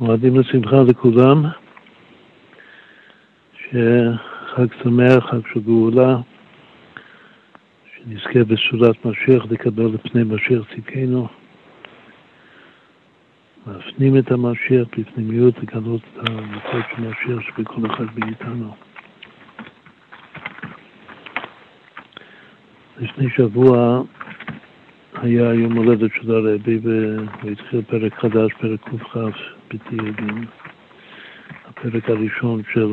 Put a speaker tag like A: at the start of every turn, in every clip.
A: מועדים לשמחה לכולם, שחג שמח, חג של גאולה, שנזכה בשורת משיח לקבל לפני משיח צדקנו, להפנים את המשיח בפנימיות, לגלות את המצב של משיח שבכל אחד מאיתנו. לפני שבוע היה יום הולדת של הרבי והוא התחיל פרק חדש, פרק קכ"ח בתהילים. הפרק הראשון של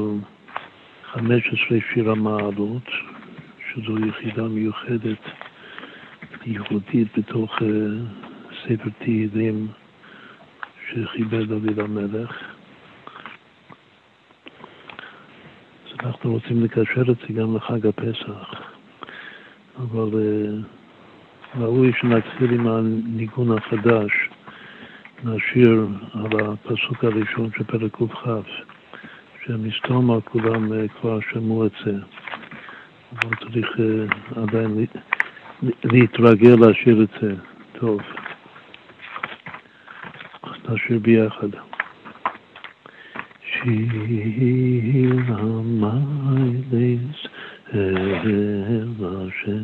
A: 15 שיר המעלות, שזו יחידה מיוחדת, ייחודית בתוך uh, ספר תהילים שחיבר דוד המלך. אז אנחנו רוצים לקשר את זה גם לחג הפסח, אבל uh, ראוי שנתחיל עם הניגון החדש, נשיר על הפסוק הראשון של פרק קכ"ח, שמסתום כולם אה, כבר שמעו את זה, אבל צריך אה, עדיין להתרגל להשאיר את זה טוב. נשאיר ביחד. שיר המיילס אל השם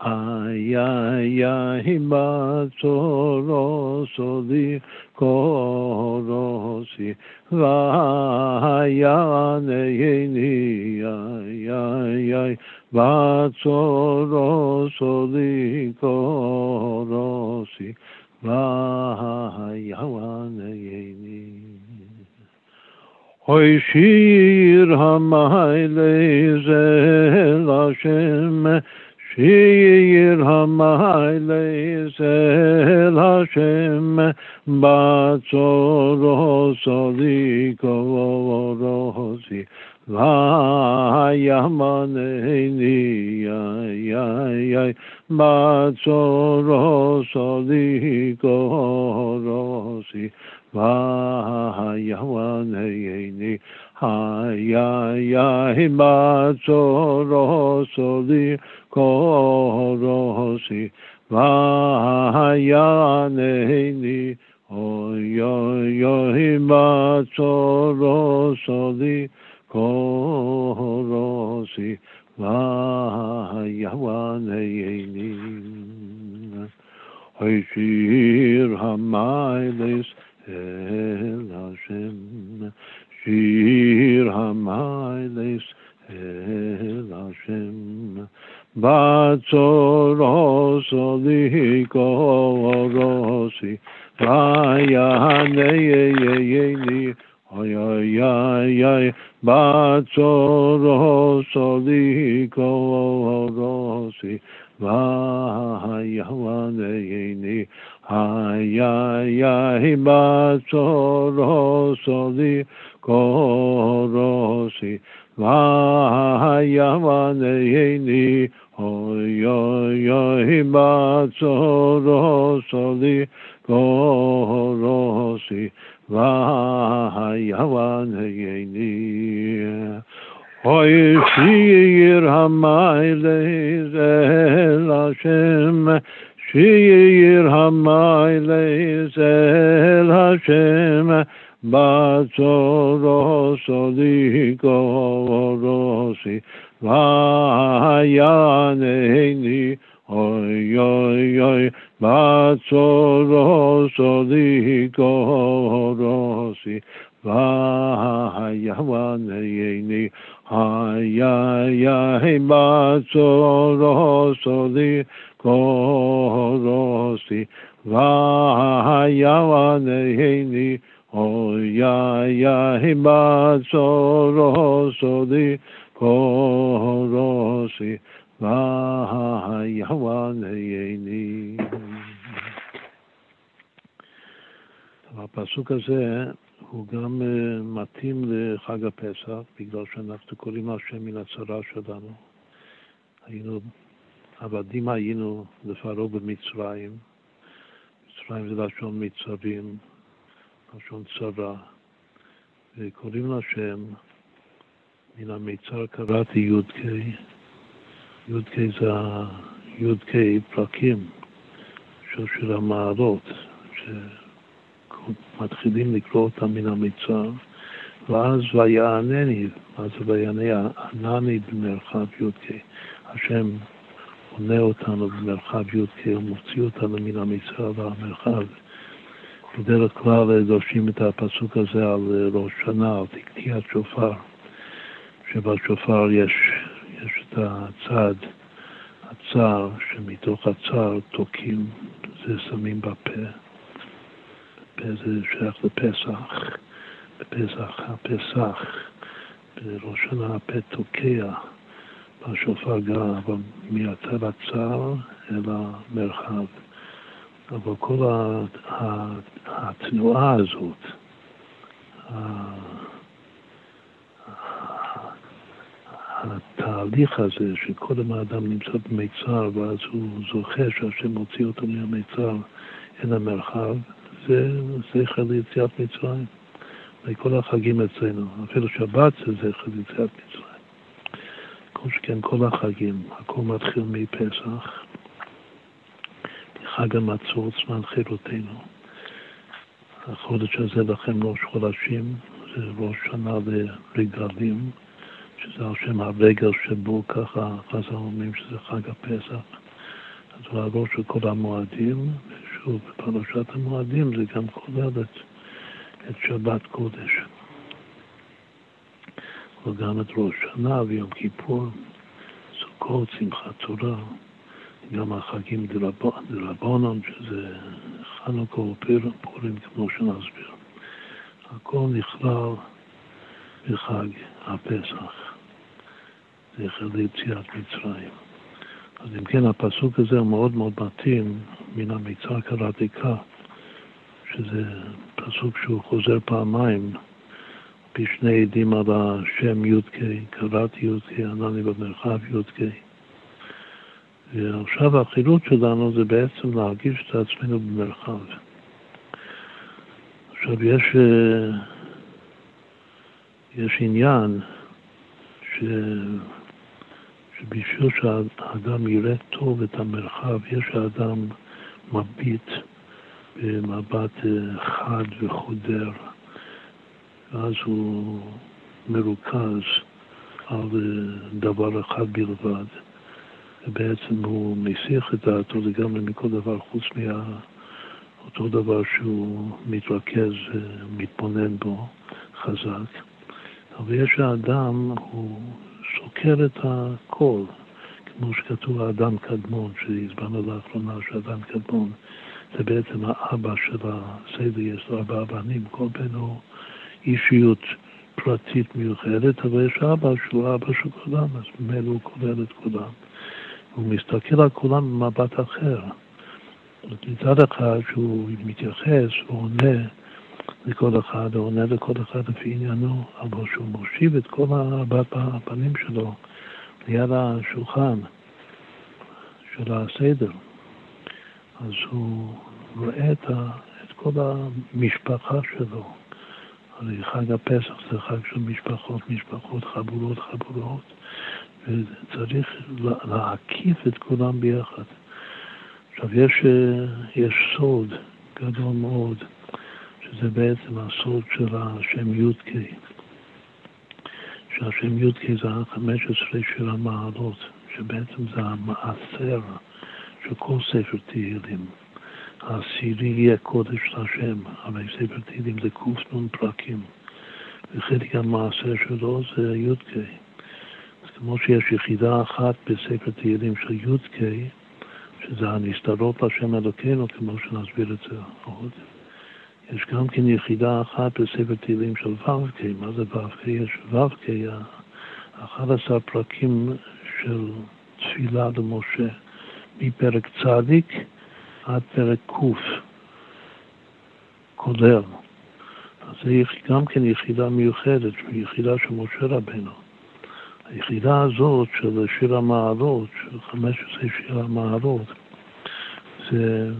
A: Ay, ay, ay, matzoro, so di koro, si, vayane, yeni, ay, ay, ay, matzoro, so di koro, si, vayane, yeni. Hoy shir hamayle zel Hashem, Shir Hamayles El Hashem Batzoro Sorikorosi Vayamaneni Yayay Batzoro Sorikorosi Vayamaneni Yayay haya ya hiba so ro so di ko ro si va haya ne ni o yo yo so ro so di ko ro si va wa ne ni hay shir hamay des el Shir Hamayles El Hashem Batzoros Olikorosi Vayaneyeyeyeni Ayayayay Batzoros Olikorosi Vayaneyeyeni Ayayay Batzoros koroshi vayavane yeni oyoyoi batsoroshi koroshi vayavane yeni Hoy shir hamay lezel Hashem Shir hamay lezel Hashem bacho roso diko rosi vayane ni oy oy oy bacho roso diko rosi vayane ni hayay bacho roso diko rosi vayane ni ay ay ay batzoro sodi korosi vayaneni oy ay ay batzoro sodi korosi vayavaneyeni. הפסוק הזה הוא גם uh, מתאים לחג הפסח, בגלל שאנחנו קוראים השם מן הצרה שלנו. היינו, עבדים היינו לפרעה במצרים, מצרים זה לשון מצרים, לשון צרה, וקוראים לשם מן המיצר קראתי י"ק, י"ק זה י"ק פרקים של שיר המעלות, שמתחילים לקרוא אותם מן המיצר, ואז ויענני, זה ויענני במרחב י"ק, השם עונה אותנו במרחב י"ק, הוא מוציא אותנו מן המצר והמרחב. בדרך כלל דורשים את הפסוק הזה על ראש שנה, על תקתיית שופר. שבשופר יש, יש את הצד, הצער, שמתוך הצער תוקעים, זה שמים בפה. זה שייך לפסח, בפסח הפסח, בראש שנה הפה תוקע, בשופר גם, מהצד הצער אל המרחב. אבל כל התנועה הזאת, התהליך הזה שקודם האדם נמצא במיצר ואז הוא זוכה שהשם מוציא אותו מהמיצר אל המרחב, זה זכר ליציאת מצרים. וכל החגים אצלנו, אפילו שבת זה זכר ליציאת מצרים. כל שכן כל החגים, הכל מתחיל מפסח, חג המצות, זמן חירותנו. החודש הזה לכם ראש חודשים, זה ראש שנה לרגלים. שזה על שם הרגל שבו ככה חז"ל אומרים שזה חג הפסח. אז הוא הראש של כל המועדים, ושוב, בפרשת המועדים זה גם כולל את, את שבת קודש. וגם את ראש שנה ויום כיפור, סוכות, שמחת תורה, גם החגים דרבנן, שזה חנוכה ופורים, כמו שנסביר. הכל נכלל בחג הפסח. זכר ליציאת מצרים. אז אם כן, הפסוק הזה הוא מאוד מאוד מתאים מן המיצר קראתיקה, שזה פסוק שהוא חוזר פעמיים בשני עדים על השם י"ק, קראתי י"ק, ענני במרחב י"ק. ועכשיו החילוט שלנו זה בעצם להרגיש את עצמנו במרחב. עכשיו יש, אה, יש עניין ש... שבשביל שהאדם יראה טוב את המרחב, יש האדם מביט במבט אה, חד וחודר, ואז הוא מרוכז על אה, דבר אחד בלבד, ובעצם הוא מסיח את דעתו לגמרי מכל דבר חוץ מאותו דבר שהוא מתרכז ומתבונן בו חזק. אבל יש האדם, הוא סוקר את הכל, כמו שכתוב האדם קדמון, שהסברנו לאחרונה שאדם קדמון זה בעצם האבא של הסדר, יש לו ארבעה בנים, כל בן הוא אישיות פרטית מיוחדת, אבל יש אבא שהוא אבא של כולם, אז ממילא הוא כולל את כולם. הוא מסתכל על כולם במבט אחר. מצד אחד שהוא מתייחס ועונה לכל אחד, או עונה לכל אחד לפי עניינו, אבל שהוא מושיב את כל ארבעת הפנים שלו ליד השולחן של הסדר, אז הוא רואה את, ה, את כל המשפחה שלו. הרי חג הפסח זה חג של משפחות, משפחות, חבורות, חבורות, וצריך להקיף את כולם ביחד. עכשיו, יש, יש סוד גדול מאוד שזה בעצם הסוד של השם י"ק, שהשם י"ק זה ה-15 של המעלות, שבעצם זה המעשר של כל ספר תהילים. העשירי יהיה קודש להשם, הרי ספר תהילים זה קנ"ן פרקים, וחלק המעשר שלו זה י"ק. כמו שיש יחידה אחת בספר תהילים של י"ק, שזה הנסתרות להשם אלוקינו, כמו שנסביר את זה עוד. יש גם כן יחידה אחת בספר תהילים של ו"ק, מה זה ו"ק? יש ו"ק, 11 פרקים של תפילה למשה, מפרק צדיק עד פרק ק', כולל. אז זה גם כן יחידה מיוחדת, יחידה של משה רבנו. היחידה הזאת של שיר המעלות, של 15 שיר המעלות, זה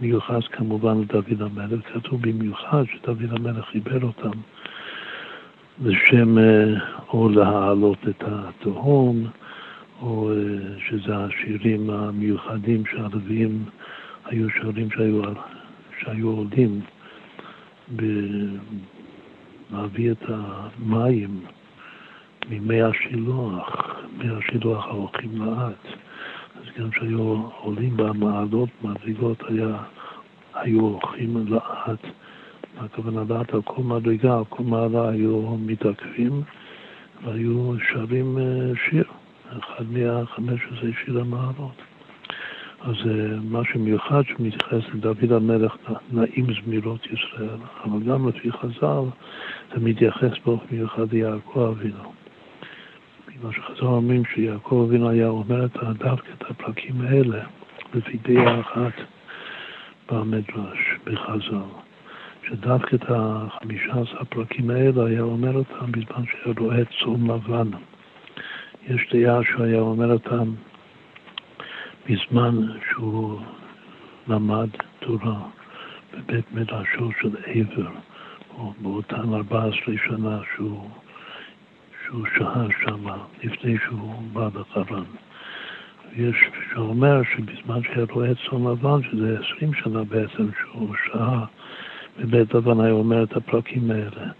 A: מיוחס כמובן לדוד המלך, כתוב במיוחד שדוד המלך חיבר אותם לשם אה, או להעלות את התהום, או אה, שזה השירים המיוחדים שהלוויים היו שרים שהיו, שהיו עולים להביא את המים ממי השילוח, מי השילוח ההולכים לאט. אז גם כשהיו עולים במעלות מדרגות היה, היו הולכים לאט. הכוונה לאט על כל מדרגה, על כל מעלה היו מתעכבים והיו שרים אה, שיר, אחד מה-15 שיר המעלות. אז אה, מה שמיוחד שמתייחס לדוד המלך, נעים זמירות ישראל, אבל גם לפי חז"ל זה מתייחס באופן מיוחד ליעקב אבינו. בגלל שחז"ל אומרים שיעקב אבינו היה אומר את דווקא את הפרקים האלה לפי דעה אחת במדרש, בחז"ל. שדווקא את החמישה עשר הפרקים האלה היה אומר אותם בזמן שהיה רואה צום לבן. יש דעה שהוא היה אומר אותם בזמן שהוא למד תורה בבית מדרשו של עבר, או באותן 14 שנה שהוא, שהוא שהה שם, לפני שהוא בא לחרן. יש שאומר שבזמן שהיה רואה צאן לבן, שזה 20 שנה בעצם שהוא שהה בבית לבן, היה אומר את הפרקים האלה.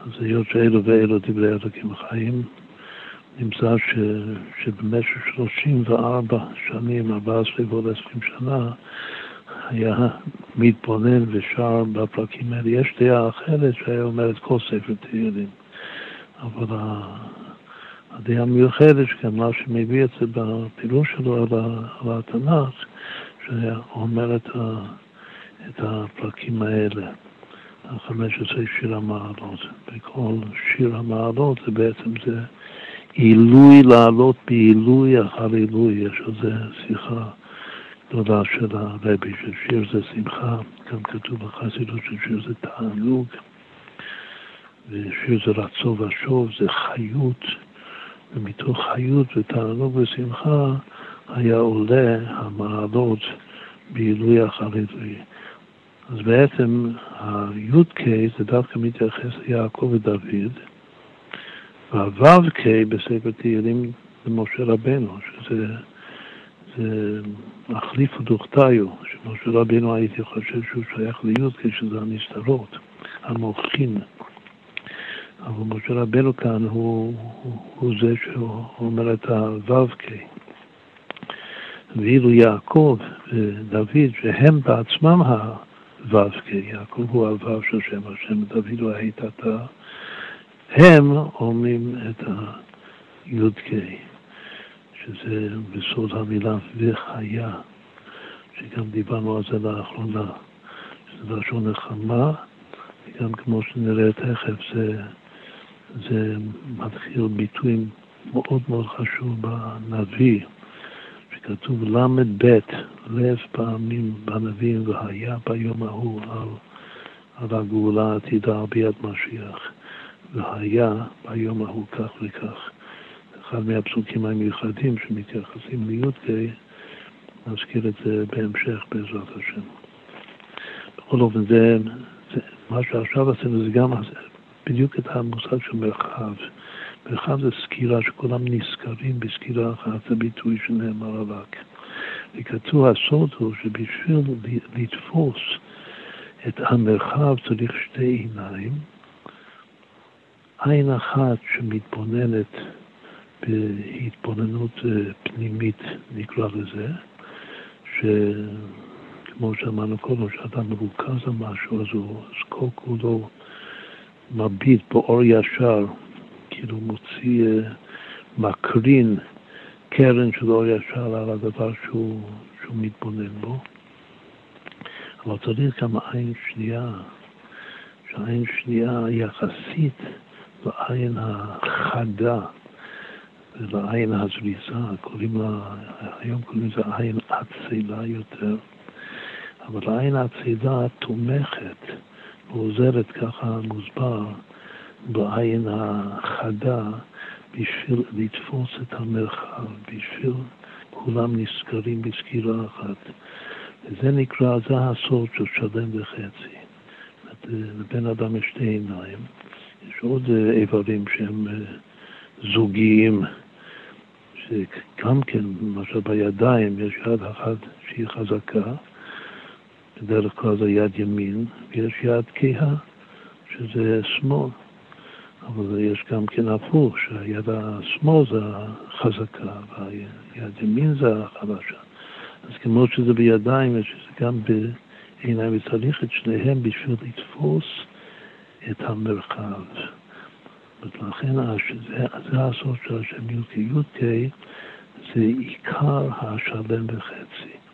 A: אז היות שאלו ואלו דברי אלוקים חיים, נמצא ש, שבמשך 34 שנים, 14 ועוד 20 שנה, היה מתבונן ושר בפרקים האלה. יש דעה אחרת שהיה אומר את כל ספר תהילים, אבל הדעה המיוחדת, שגם מה שמביא את זה בפילוש שלו על, התנ"ך, שהיה אומר את, ה, את הפרקים האלה. ה-15 שיר המעלות, וכל שיר המעלות זה בעצם זה עילוי לעלות בעילוי אחר עילוי, יש על זה שיחה גדולה של הרבי, ששיר זה שמחה, גם כתוב בחסידות ששיר זה תענוג, ושיר זה רצו ושוב, זה חיות, ומתוך חיות ותענוג ושמחה היה עולה המעלות בעילוי אחר עילוי. אז בעצם ה-י"ק זה דווקא מתייחס ליעקב ודוד, והו"ק בספר תהילים זה משה רבנו, שזה זה מחליף ודוכתיו, שמשה רבנו הייתי חושב שהוא שייך לי"ק, שזה הנסתרות, המוחין. אבל משה רבנו כאן הוא, הוא, זה שאומר את הו"ק. ואילו יעקב ודוד, שהם בעצמם הו"ק, יעקב הוא הו"ו של שם השם, דוד הוא ההיטתה, הם אומרים את ה-י"ק, שזה בסוד המילה וחיה, שגם דיברנו על זה לאחרונה, שזה לשון נחמה, וגם כמו שנראה תכף, זה, זה מתחיל ביטוי מאוד מאוד חשוב בנביא, שכתוב ל"ב, לב פעמים בנביאים והיה ביום ההוא על, על הגאולה העתידה על ביאת משיח. והיה ביום ההוא כך וכך. אחד מהפסוקים המיוחדים שמתייחסים לי"ק, נזכיר את זה בהמשך בעזרת השם. בכל אופן, זה, זה, מה שעכשיו עשינו זה גם בדיוק את המושג של מרחב. מרחב זה סקירה שכולם נזכרים בסקירה אחת, זה ביטוי שנאמר עלק. וכתוב הסוד הוא שבשביל לתפוס את המרחב צריך שתי עיניים, עין אחת שמתבוננת בהתבוננות אה, פנימית, נקרא לזה, שכמו שאמרנו קודם, שאדם מרוכז על משהו, אז הוא, אז כל כולו מביט באור ישר, כאילו מוציא, אה, מקרין קרן של אור ישר על הדבר שהוא, שהוא מתבונן בו. אבל צריך גם עין שנייה, שעין שנייה יחסית לעין החדה ולעין הזריזה, קוראים לה, היום קוראים לזה עין אצילה יותר, אבל העין האצילה תומכת ועוזרת, ככה מוסבר, בעין החדה, בשביל לתפוס את המרחב, בשביל כולם נזכרים בסקירה אחת. וזה נקרא, זה הסוד של שלם וחצי. לבן אדם יש שתי עיניים, יש עוד אה, איברים שהם אה, זוגיים, שגם כן, למשל בידיים, יש יד אחת שהיא חזקה, בדרך כלל זה יד ימין, ויש יד כהה, שזה שמאל. אבל יש גם כן הפוך, שהיד השמאל זה החזקה והיד ימין זה החלשה. אז כמו שזה בידיים, יש זה גם בעיניים, וצריך את שניהם בשביל לתפוס את המרחב. ולכן זה, זה הסוד של השם י"ק. י"ק זה עיקר השלם וחצי.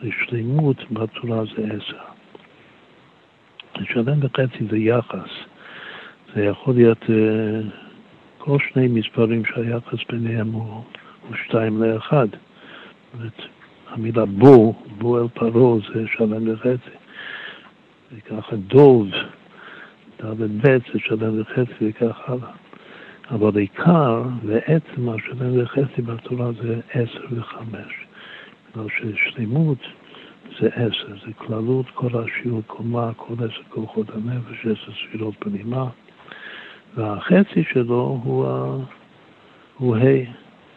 A: הרי שלמות בתורה זה עשר. שלם וחצי זה יחס. זה יכול להיות uh, כל שני מספרים שהיחס ביניהם הוא, הוא שתיים לאחד. זאת אומרת, המילה בו, בו אל פרעה זה שלם וחצי. וככה דוב, ד' ב' זה שלם וחצי וכך הלאה. אבל עיקר ועצם השלם וחצי בתורה זה עשר וחמש. בגלל ששלימות זה עשר, זה כללות כל השיעור, קומה, כל עשר כוחות הנפש, עשר ספירות פנימה. והחצי שלו הוא, ה... הוא ה'.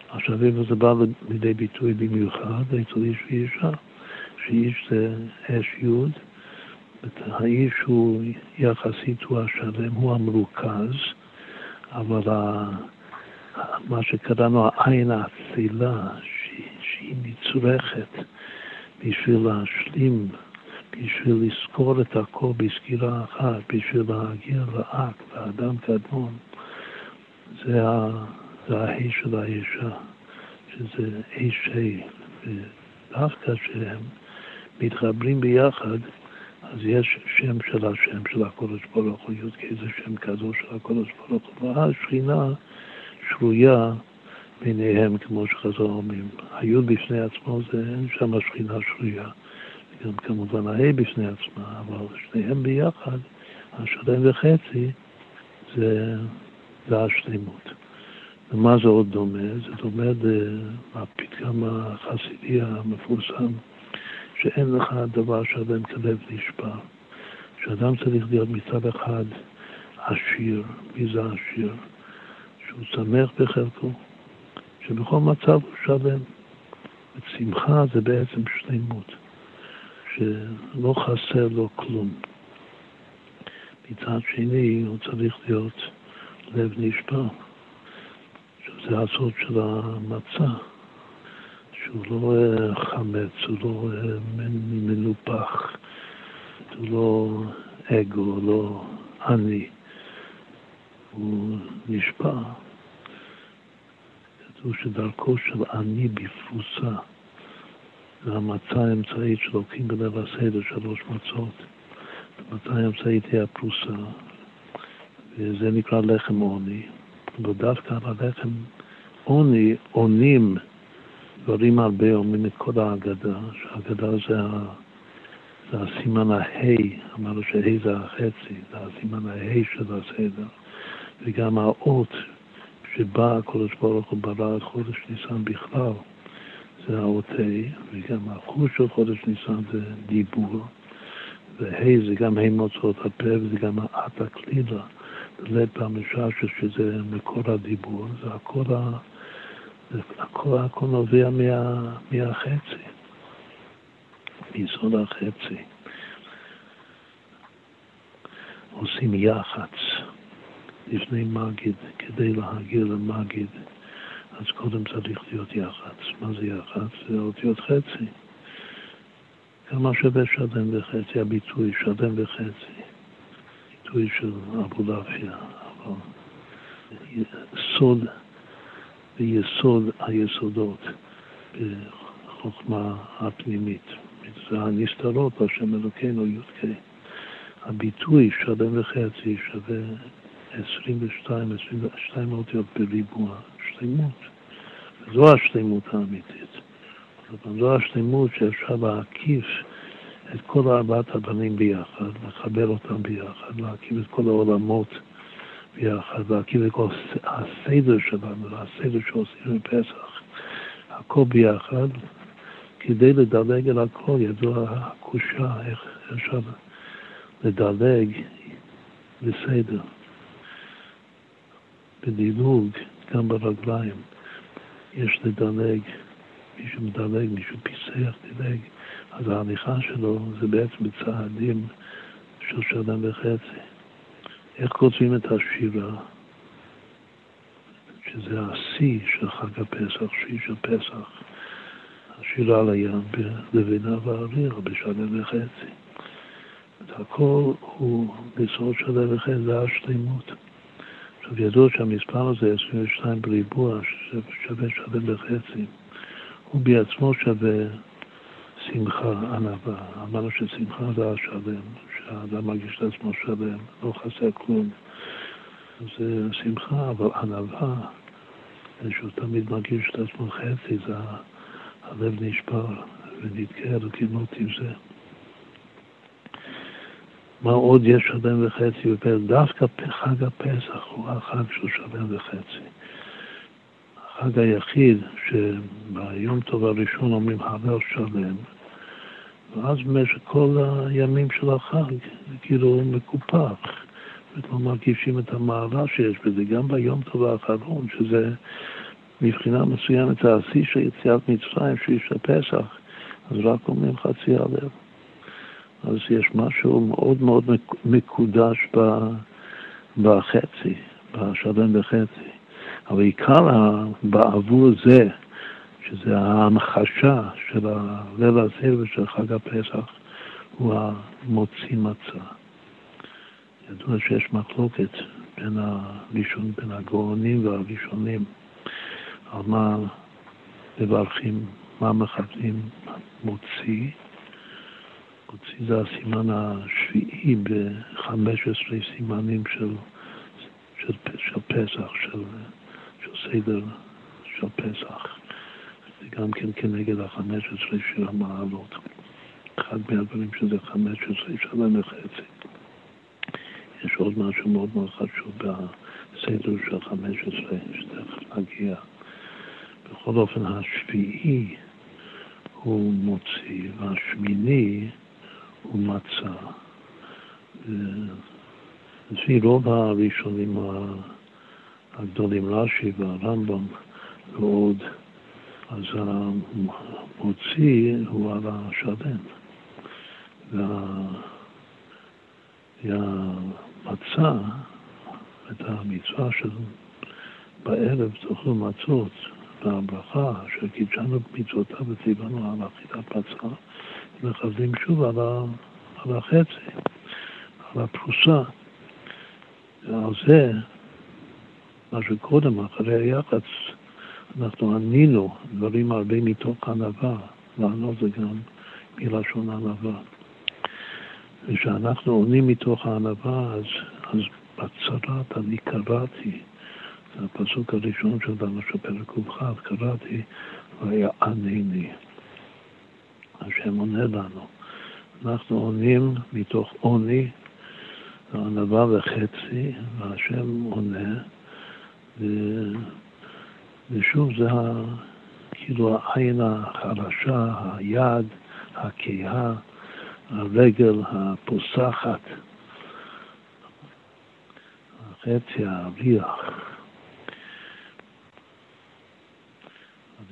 A: עכשיו, איפה זה בא לידי ביטוי במיוחד אצל איש ואישה, שאיש זה אש י', האיש הוא יחסית הוא השלם, הוא המרוכז, אבל ה... מה שקראנו העין האצילה, שהיא נצרכת בשביל להשלים בשביל לזכור את הכל בסגירה אחת, בשביל להגיע לאקט, לאדם קדמון, זה, ה, זה ההי של האישה, שזה איש ה', ודווקא כשהם מתחברים ביחד, אז יש שם של השם של הקודש ברוך הוא, י"ק זה שם כזו של הקודש ברוך הוא, ואז שכינה שרויה ביניהם, כמו שחזר אומרים. היוד בפני עצמו זה, אין שם שכינה שרויה. גם כמובן ההא בפני עצמה, אבל שניהם ביחד, השלם וחצי, זה, זה השלימות. ומה זה עוד דומה? זה דומה לפתגם החסידי המפורסם, שאין לך דבר שלם כלב נשבר. שאדם צריך להיות מצד אחד עשיר, מי זה עשיר? שהוא שמח בחלקו, שבכל מצב הוא שלם. ושמחה זה בעצם שלמות. שלא חסר לו כלום. מצד שני, הוא צריך להיות לב נשבר, שזה הסוד של המצה, שהוא לא חמץ, הוא לא מנופח, הוא לא אגו, לא אני, הוא נשבע. כתוב שדרכו של אני בפרוסה. זה המצה האמצעית שלוקחים בלב הסדר שלוש מצות. המצה האמצעית היא הפרוסה, וזה נקרא לחם עוני. ודווקא על הלחם עוני עונים דברים הרבה, אומרים את כל ההגדה, שההגדה זה, ה... זה הסימן ההי, אמרנו שהי זה החצי, זה הסימן ההי של הסדר, וגם האות שבה הקדוש ברוך הוא ברא את חודש ניסן בכלל. זה האות ה', וגם החוש של חודש ניסן זה דיבור, וה' זה גם ה' מוצאות הפה, וזה גם האת הקלילה, לית במשעשע שזה מקור הדיבור, זה הכל, ה... הכל, הכל נובע מה... מהחצי, מיסוד החצי. עושים יח"צ לפני מגיד, כדי להגיע למגיד. אז קודם צריך להיות יח"צ. מה זה יח"צ? זה אותיות חצי. כמה שווה שלם וחצי, הביטוי שלם וחצי. ביטוי של אבולעפיה, אבל סוד ויסוד היסודות בחוכמה הפנימית. זה הנסתרות, השם אלוקינו י"ק. הביטוי שלם וחצי שווה 22, 22 אותיות בריבוע, שלמות. זו השלמות האמיתית. זו השלמות שאפשר להקיף את כל ארבעת הבנים ביחד, לחבר אותם ביחד, להקים את כל העולמות ביחד, להקים את כל הסדר שלנו, הסדר שעושים בפסח, הכל ביחד, כדי לדלג על הכל, ידוע הקושה, איך אפשר לדלג בסדר, בדילוג, גם ברגליים. יש לדלג, מישהו מדלג, מישהו פיסח, דילג, אז ההליכה שלו זה בעצם בצעדים של שנה וחצי. איך כותבים את השירה? שזה השיא של חג הפסח, שיא של פסח. השירה על הים בלבינה ואוויר בשנה וחצי. הכל הוא לשרוד שנה וחצי, זה השלימות. עכשיו ידוע שהמספר הזה, 22 בריבוע, שווה שווה וחצי, הוא בעצמו שווה שמחה, ענווה. אמרנו ששמחה זה השלם, שהאדם מרגיש את עצמו שלם, לא חסר כלום. זה שמחה, אבל ענווה, שהוא תמיד מרגיש את עצמו חצי, זה הלב נשבר ונתקע לכימות עם זה. מה עוד יש שלם וחצי בפסח? דווקא חג הפסח הוא החג של שלם וחצי. החג היחיד שביום טוב הראשון אומרים הלל שלם, ואז במשך כל הימים של החג כאילו מקופח. לא מרגישים את המעלה שיש בזה, גם ביום טוב האחרון, שזה מבחינה מסוימת השיא של יציאת מצרים, שהיא של פסח, אז רק אומרים חצי הלב. אז יש משהו מאוד מאוד מקודש בחצי, בשלם וחצי. אבל עיקר בעבור זה, שזה ההמחשה של הליל הזה ושל חג הפסח, הוא המוציא מצה. ידוע שיש מחלוקת בין, הראשון, בין הגאונים והראשונים על מה מברכים, מה מכוונים מוציא. מוציא זה הסימן השביעי ב-15 סימנים של, של, של פסח, של, של סדר של פסח. זה גם כן כנגד ה-15 של המעלות. אחד מהדברים שזה 15 שנה וחצי. יש עוד משהו מאוד מאוד חשוב בסדר של 15, שתכף נגיע. בכל אופן, השביעי הוא מוציא, והשמיני הוא מצא. לפי רוב הראשונים הגדולים, רש"י והרמב"ם ועוד, אז המוציא הוא על השלם. והמצה, את המצווה של בערב תאכלו מצות, והברכה של קידשנו במצוותיו וציוונו על אכילת מצה, מכוונים שוב על, ה, על החצי, על הפרוסה. ועל זה, מה שקודם, אחרי היח"צ, אנחנו ענינו דברים הרבה מתוך ענווה, לענות זה גם מלשון ענווה. וכשאנחנו עונים מתוך הענווה, אז, אז בצרת אני קראתי, זה הפסוק הראשון שלנו של פרק ק"כ, קראתי ויענני. השם עונה לנו. אנחנו עונים מתוך עוני, ענווה וחצי, והשם עונה, ו... ושוב זה כאילו העין החלשה, היד, הכהה, הרגל הפוסחת, החצי, האריח.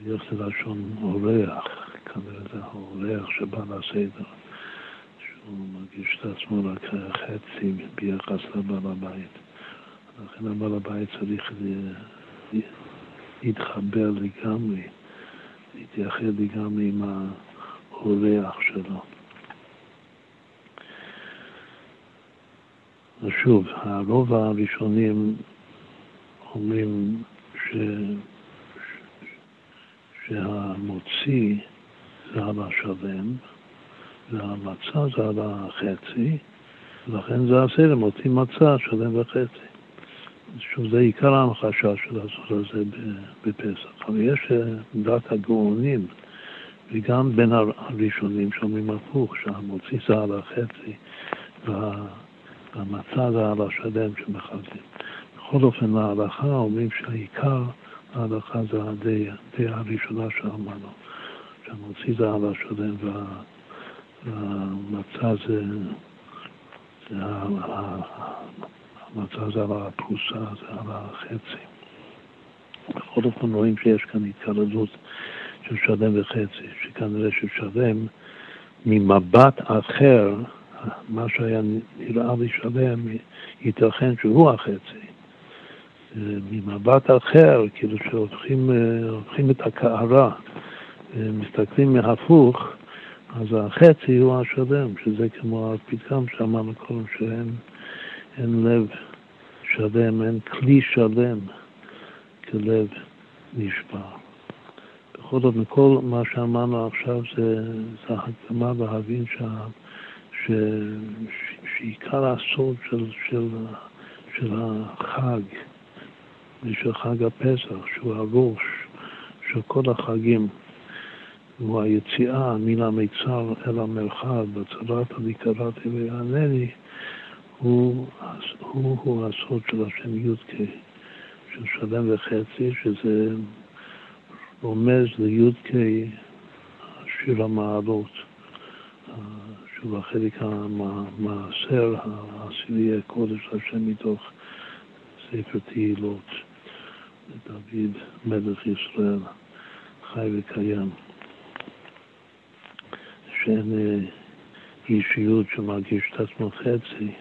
A: אריח זה לשון אורח. זה האורח שבא לסדר, שהוא מרגיש את עצמו רק חצי ביחס לבעל הבית. לכן הבעל הבית צריך להתחבר לגמרי, להתייחד לגמרי עם האורח שלו. ושוב, הרוב הראשונים אומרים ש... שהמוציא זה על השלם, והמצה זה על החצי, ולכן זה הסדר, מוציא מצה, שלם וחצי. שוב, זה עיקר ההמחשה של הסוד הזה בפסח. אבל יש אה, דת הגאונים, וגם בין הראשונים שאומרים הפוך, שהמוציא זה על החצי והמצע זה על השלם שמחלקים. בכל אופן, להלכה אומרים שהעיקר ההלכה זה הדעה הראשונה שאמרנו, שהמוציא זה על השלם וה, והמצע זה, המצע זה על הפרוסה, זה על החצי. בכל אופן רואים שיש כאן התקללות של שלם וחצי, שכנראה ששלם ממבט אחר, מה שהיה נראה לי שלם, ייתכן שהוא החצי. ממבט אחר, כאילו שהופכים את הקערה, מסתכלים מהפוך, אז החצי הוא השלם, שזה כמו הפתגם שאמרנו קודם, שאין לב שלם, אין כלי שלם כלב נשבר. בכל זאת, מכל מה שאמרנו עכשיו זה, זה הקדמה להבין שעיקר הסוד של, של, של החג ושל חג הפסח, שהוא הראש של כל החגים, הוא היציאה מן המיצר אל המרחב, בצרת אני קראתי ויענני, הוא, הוא, הוא הסוד של השם י"ק, של שלם וחצי, שזה רומז לי"ק שיר המעלות, שהוא החלק המעשר העשירי הקודש השם מתוך ספר תהילות, דוד מלך ישראל, חי וקיים, שאין אה, אישיות שמרגיש את עצמו חצי,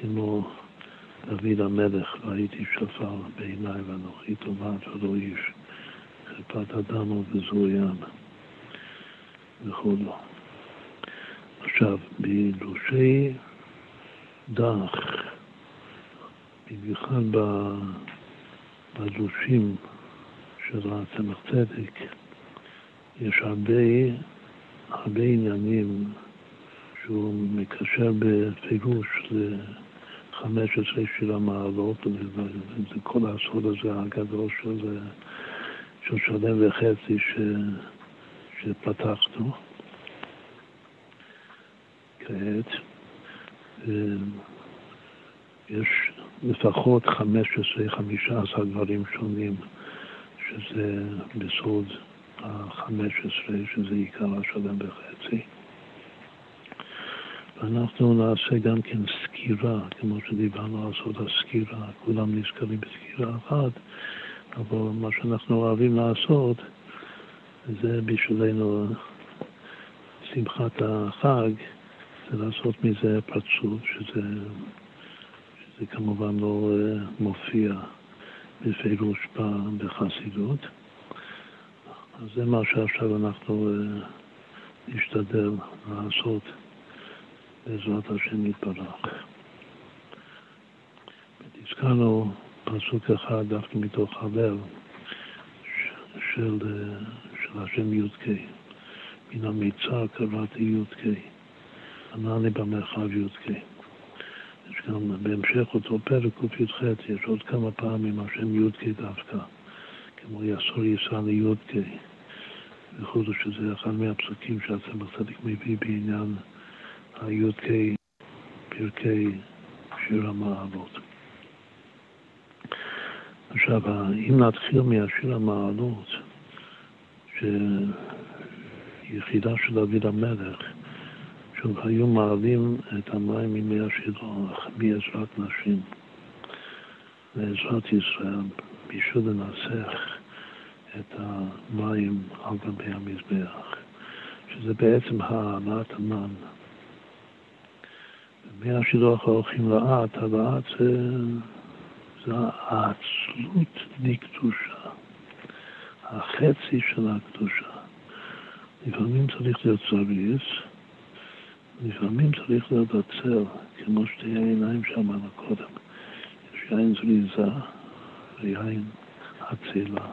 A: כמו דוד המלך, ראיתי שפר בעיניי ואנוכי טובת ולא איש. חרפת אדם ובזויים וכו'. עכשיו, בדושי דח, במיוחד בדושים של הצמח צדק, יש הרבה, הרבה עניינים שהוא מקשר בפירוש ל-15 של המעלות, וזה כל הסוד הזה הגדול של של שלם וחצי ש... שפתחנו כעת. יש לפחות 15-15 דברים שונים, שזה בסוד ה-15, שזה עיקר השלם וחצי. ואנחנו נעשה גם כן סקירה, כמו שדיברנו על סוד הסקירה, כולם נזכרים בסקירה אחת. אבל מה שאנחנו אוהבים לעשות זה בשבילנו שמחת החג, זה לעשות מזה פרצוף, שזה, שזה כמובן לא אה, מופיע בפירוש בחסידות. אז זה מה שעכשיו אנחנו אה, נשתדל לעשות בעזרת השם יתברך. הזכרנו פסוק אחד דווקא מתוך הלב של, של השם י"ק. מן המיצר קראתי י"ק. ענה לי במרחב י"ק. יש גם בהמשך אותו פרק קי"ח, יש עוד כמה פעמים השם י"ק דווקא, כמו יסור יישא לי"ק, וכו' שזה אחד מהפסוקים שהצמח צדיק מביא בעניין הי"ק פרקי שיר המעלות. עכשיו, אם נתחיל מהשיר המעלות, שיחידה של דוד המלך, שהיו מעלים את המים ממי השילוח בעזרת נשים, בעזרת ישראל, בשביל לנסח את המים על גבי המזבח, שזה בעצם העלאת המן. מי השילוח הולכים לאט, הלאט זה... זה העצלות לקדושה, החצי של הקדושה. לפעמים צריך להיות זריז, לפעמים צריך להיות עצר, כמו שתי העיניים שאמרנו קודם. יש יין זריזה ויין אצילה.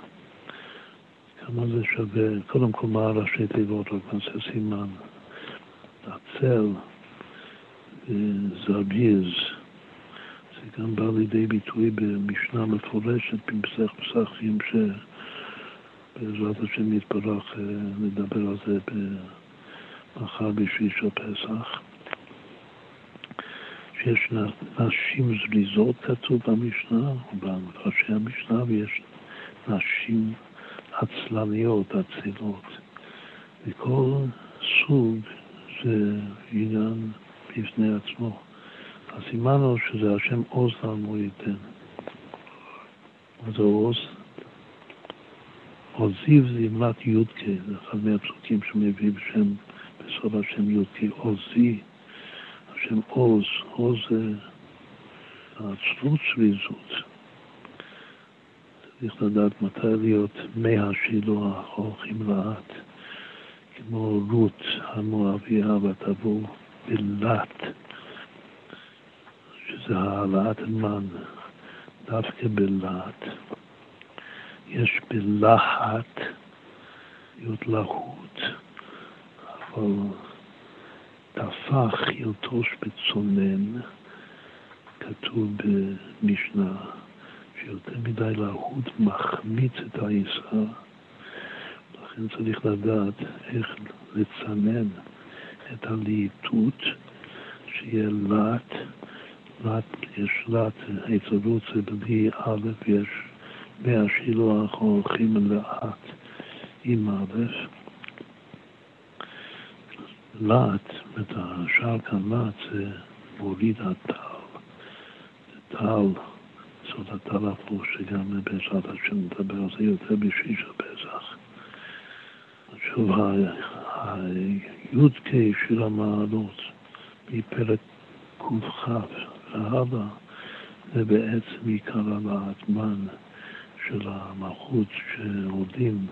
A: כמה זה שווה, קודם כל מה ראשי תיבות, רק נעשה סימן. עצל, זרביז, זה גם בא לידי ביטוי במשנה מפורשת במסך פסחים, ש... בעזרת השם יתברך אה, נדבר על זה מחר בשביל של פסח. שיש נשים זריזות כתוב במשנה, או במפרשי המשנה, ויש נשים עצלניות, אצילות. וכל סוג זה עניין בפני עצמו. הסימן הוא שזה השם עוז לנו ייתן. מה זה עוז? עוזיו זה אמרת י"ק, זה אחד מהפסוקים שמביא בשם, בסוף השם י"ק, עוזי, השם עוז, עוז זה העצלות שריזות. צריך לדעת מתי להיות מי השילוח, הולכים לאט, כמו רות המואביה ותבוא בלט, שזה העלאת המן, דווקא בלהט. יש בלהט, להיות להוט, אבל תפח ילטוש בצונן, כתוב במשנה, שיותר מדי להוט מחמיץ את העיסה, לכן צריך לדעת איך לצנן את הלהיטות, שיהיה לאט, לאט, יש לאט, היצרות זה בלי א', יש מהשילוח הולכים לאט עם א', לאט, את השער כאן לאט זה מוריד הטל, זה טל, זאת הטל הפוך שגם בעזרת השם נדבר על זה יותר בשביל של פסח. שוב, הי"ק של המעלות מפרק קכ"ח והלאה זה בעצם עיקר הלהטמן של המלכות שעודים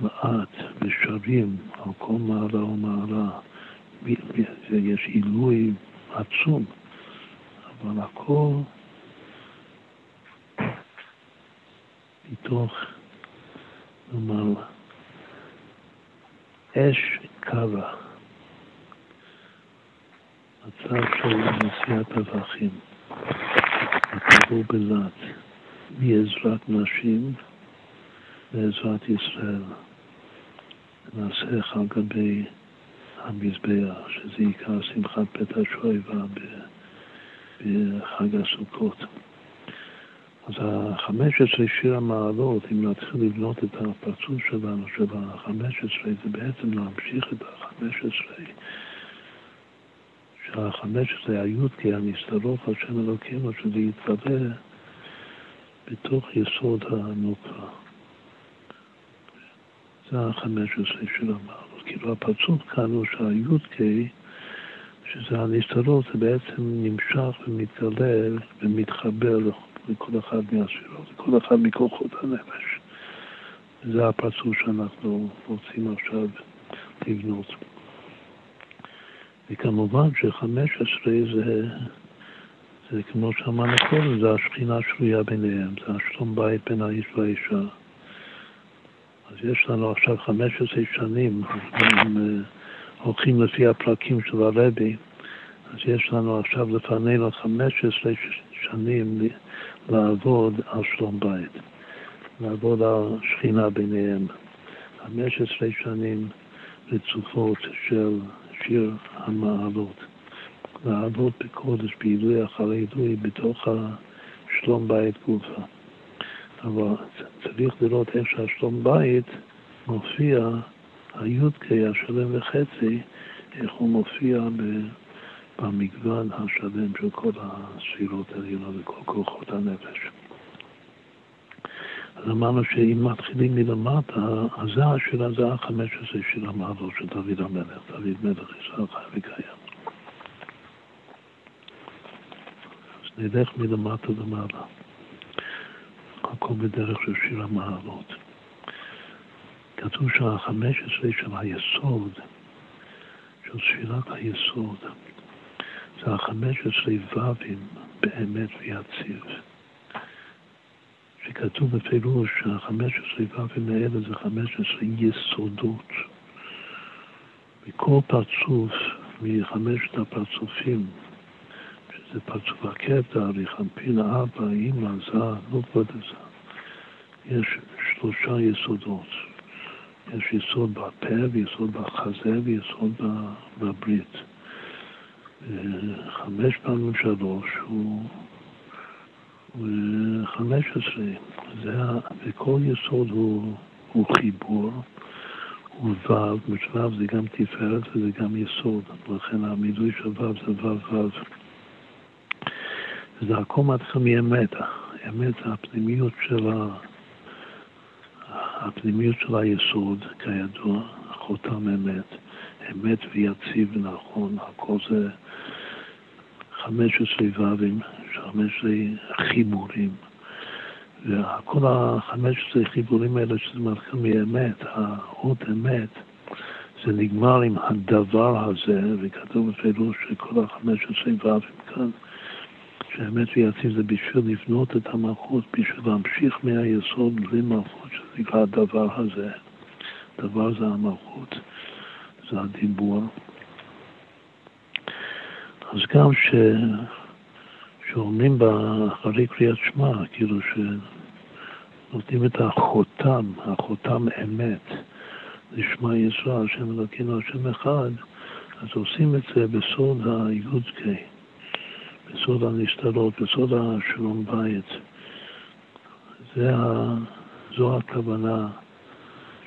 A: לאט ושרים על כל מעלה ומעלה ויש עילוי עצום אבל הכל מתוך, נאמר, אש קרה, מצב של נשיאת טבחים, הטבור בלט, מעזרת נשים לעזרת ישראל. נעשה על גבי המזבח, שזה עיקר שמחת פתע שויבה בחג הסוכות. אז ה-15 שיר המעלות, אם נתחיל לבנות את הפרצוף שלנו, של ה-15, זה בעצם להמשיך את ה-15, שה-15 הי"ק, הנסתרות על שם אלוקינו, שזה יתרבה בתוך יסוד הנוקרה. זה ה-15 של המעלות. כאילו הפרצוף כאן הוא שהי"ק, שזה הנסתרות, זה בעצם נמשך ומתגלה ומתחבר לכל אחד מהספירות, לכל אחד מכוחות הנפש. זה הפרצוף שאנחנו רוצים עכשיו לבנות. וכמובן ש-15 זה, זה כמו שאמרנו קודם, זה השכינה שרויה ביניהם, זה השלום בית בין האיש והאישה. אז יש לנו עכשיו 15 שנים, הם אה, הולכים לפי הפרקים של הרבי, אז יש לנו עכשיו לפנינו 15 שנים לעבוד על שלום בית, לעבוד על שכינה ביניהם. 15 שנים רצופות של שיר המעלות, לעבוד בקודש, בעילוי אחר עילוי, בתוך השלום בית גופה. אבל צריך לראות איך שהשלום בית מופיע, הי"ק, השלם וחצי, איך הוא מופיע ב... במגוון השלם של כל הספירות העליונות וכל כוחות הנפש. אז אמרנו שאם מתחילים מלמטה, אז זה השאלה, זה החמש עשרה של המעלות של דוד המלך, דוד מלך ישראל חי וקיים. אז נלך מלמטה למעלה. הכל בדרך של שיר המעלות. כתוב שהחמש עשרה של היסוד, של ספירת היסוד, זה החמש עשרה ו"ים באמת ויציב. שכתוב בפירוש שהחמש עשרה ו"ים האלה זה חמש עשרה יסודות. מכל פרצוף מחמשת הפרצופים, שזה פרצוף הקטע, ריחמפין, אבא, אימא, זה, נוקבות זה. יש שלושה יסודות. יש יסוד בפה ויסוד בחזה ויסוד בברית. חמש פעמים שלוש הוא, חמש עשרה. וכל יסוד הוא, הוא חיבור, הוא ו', ו' זה גם תפארת וזה גם יסוד, לכן המילוי של ו' זה ו' ו'. זה הכל מתחיל מאמת, אמת זה הפנימיות של, ה... הפנימיות של היסוד, כידוע, חותם אמת, אמת ויציב ונכון, הכל זה 15 ו"ים, 15 חיבורים. וכל ה-15 חיבורים האלה שזה מתחיל מאמת, האות אמת, זה נגמר עם הדבר הזה, וכתוב בפירוש שכל ה-15 ו"ים כאן, שהאמת ויציב זה בשביל לבנות את המלכות, בשביל להמשיך מהיסוד בלי מלכות, שזה נקרא הדבר הזה. דבר זה המלכות, זה הדיבור. אז גם ש... שאומרים אחרי קריאת שמע, כאילו שנותנים את החותם, החותם אמת, לשמע ישראל, השם אלוקינו, השם אחד, אז עושים את זה בסוד הי"ק, בסוד הנסתרות, בסוד השלום בית. זה ה... זו הכוונה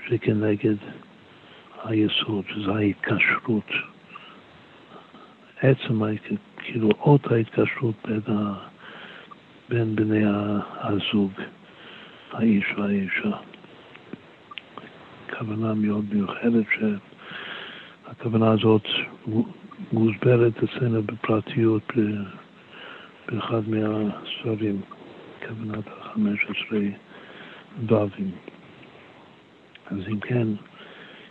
A: שכנגד היסוד, שזה ההתקשרות. עצם, כאילו אות ההתקשרות בין, ה, בין בני הזוג, האיש והאישה. כוונה מאוד מיוחדת שהכוונה הזאת מוסברת אצלנו בפרטיות באחד מהספרים, כוונת החמש עשרה דבים. אז אם כן,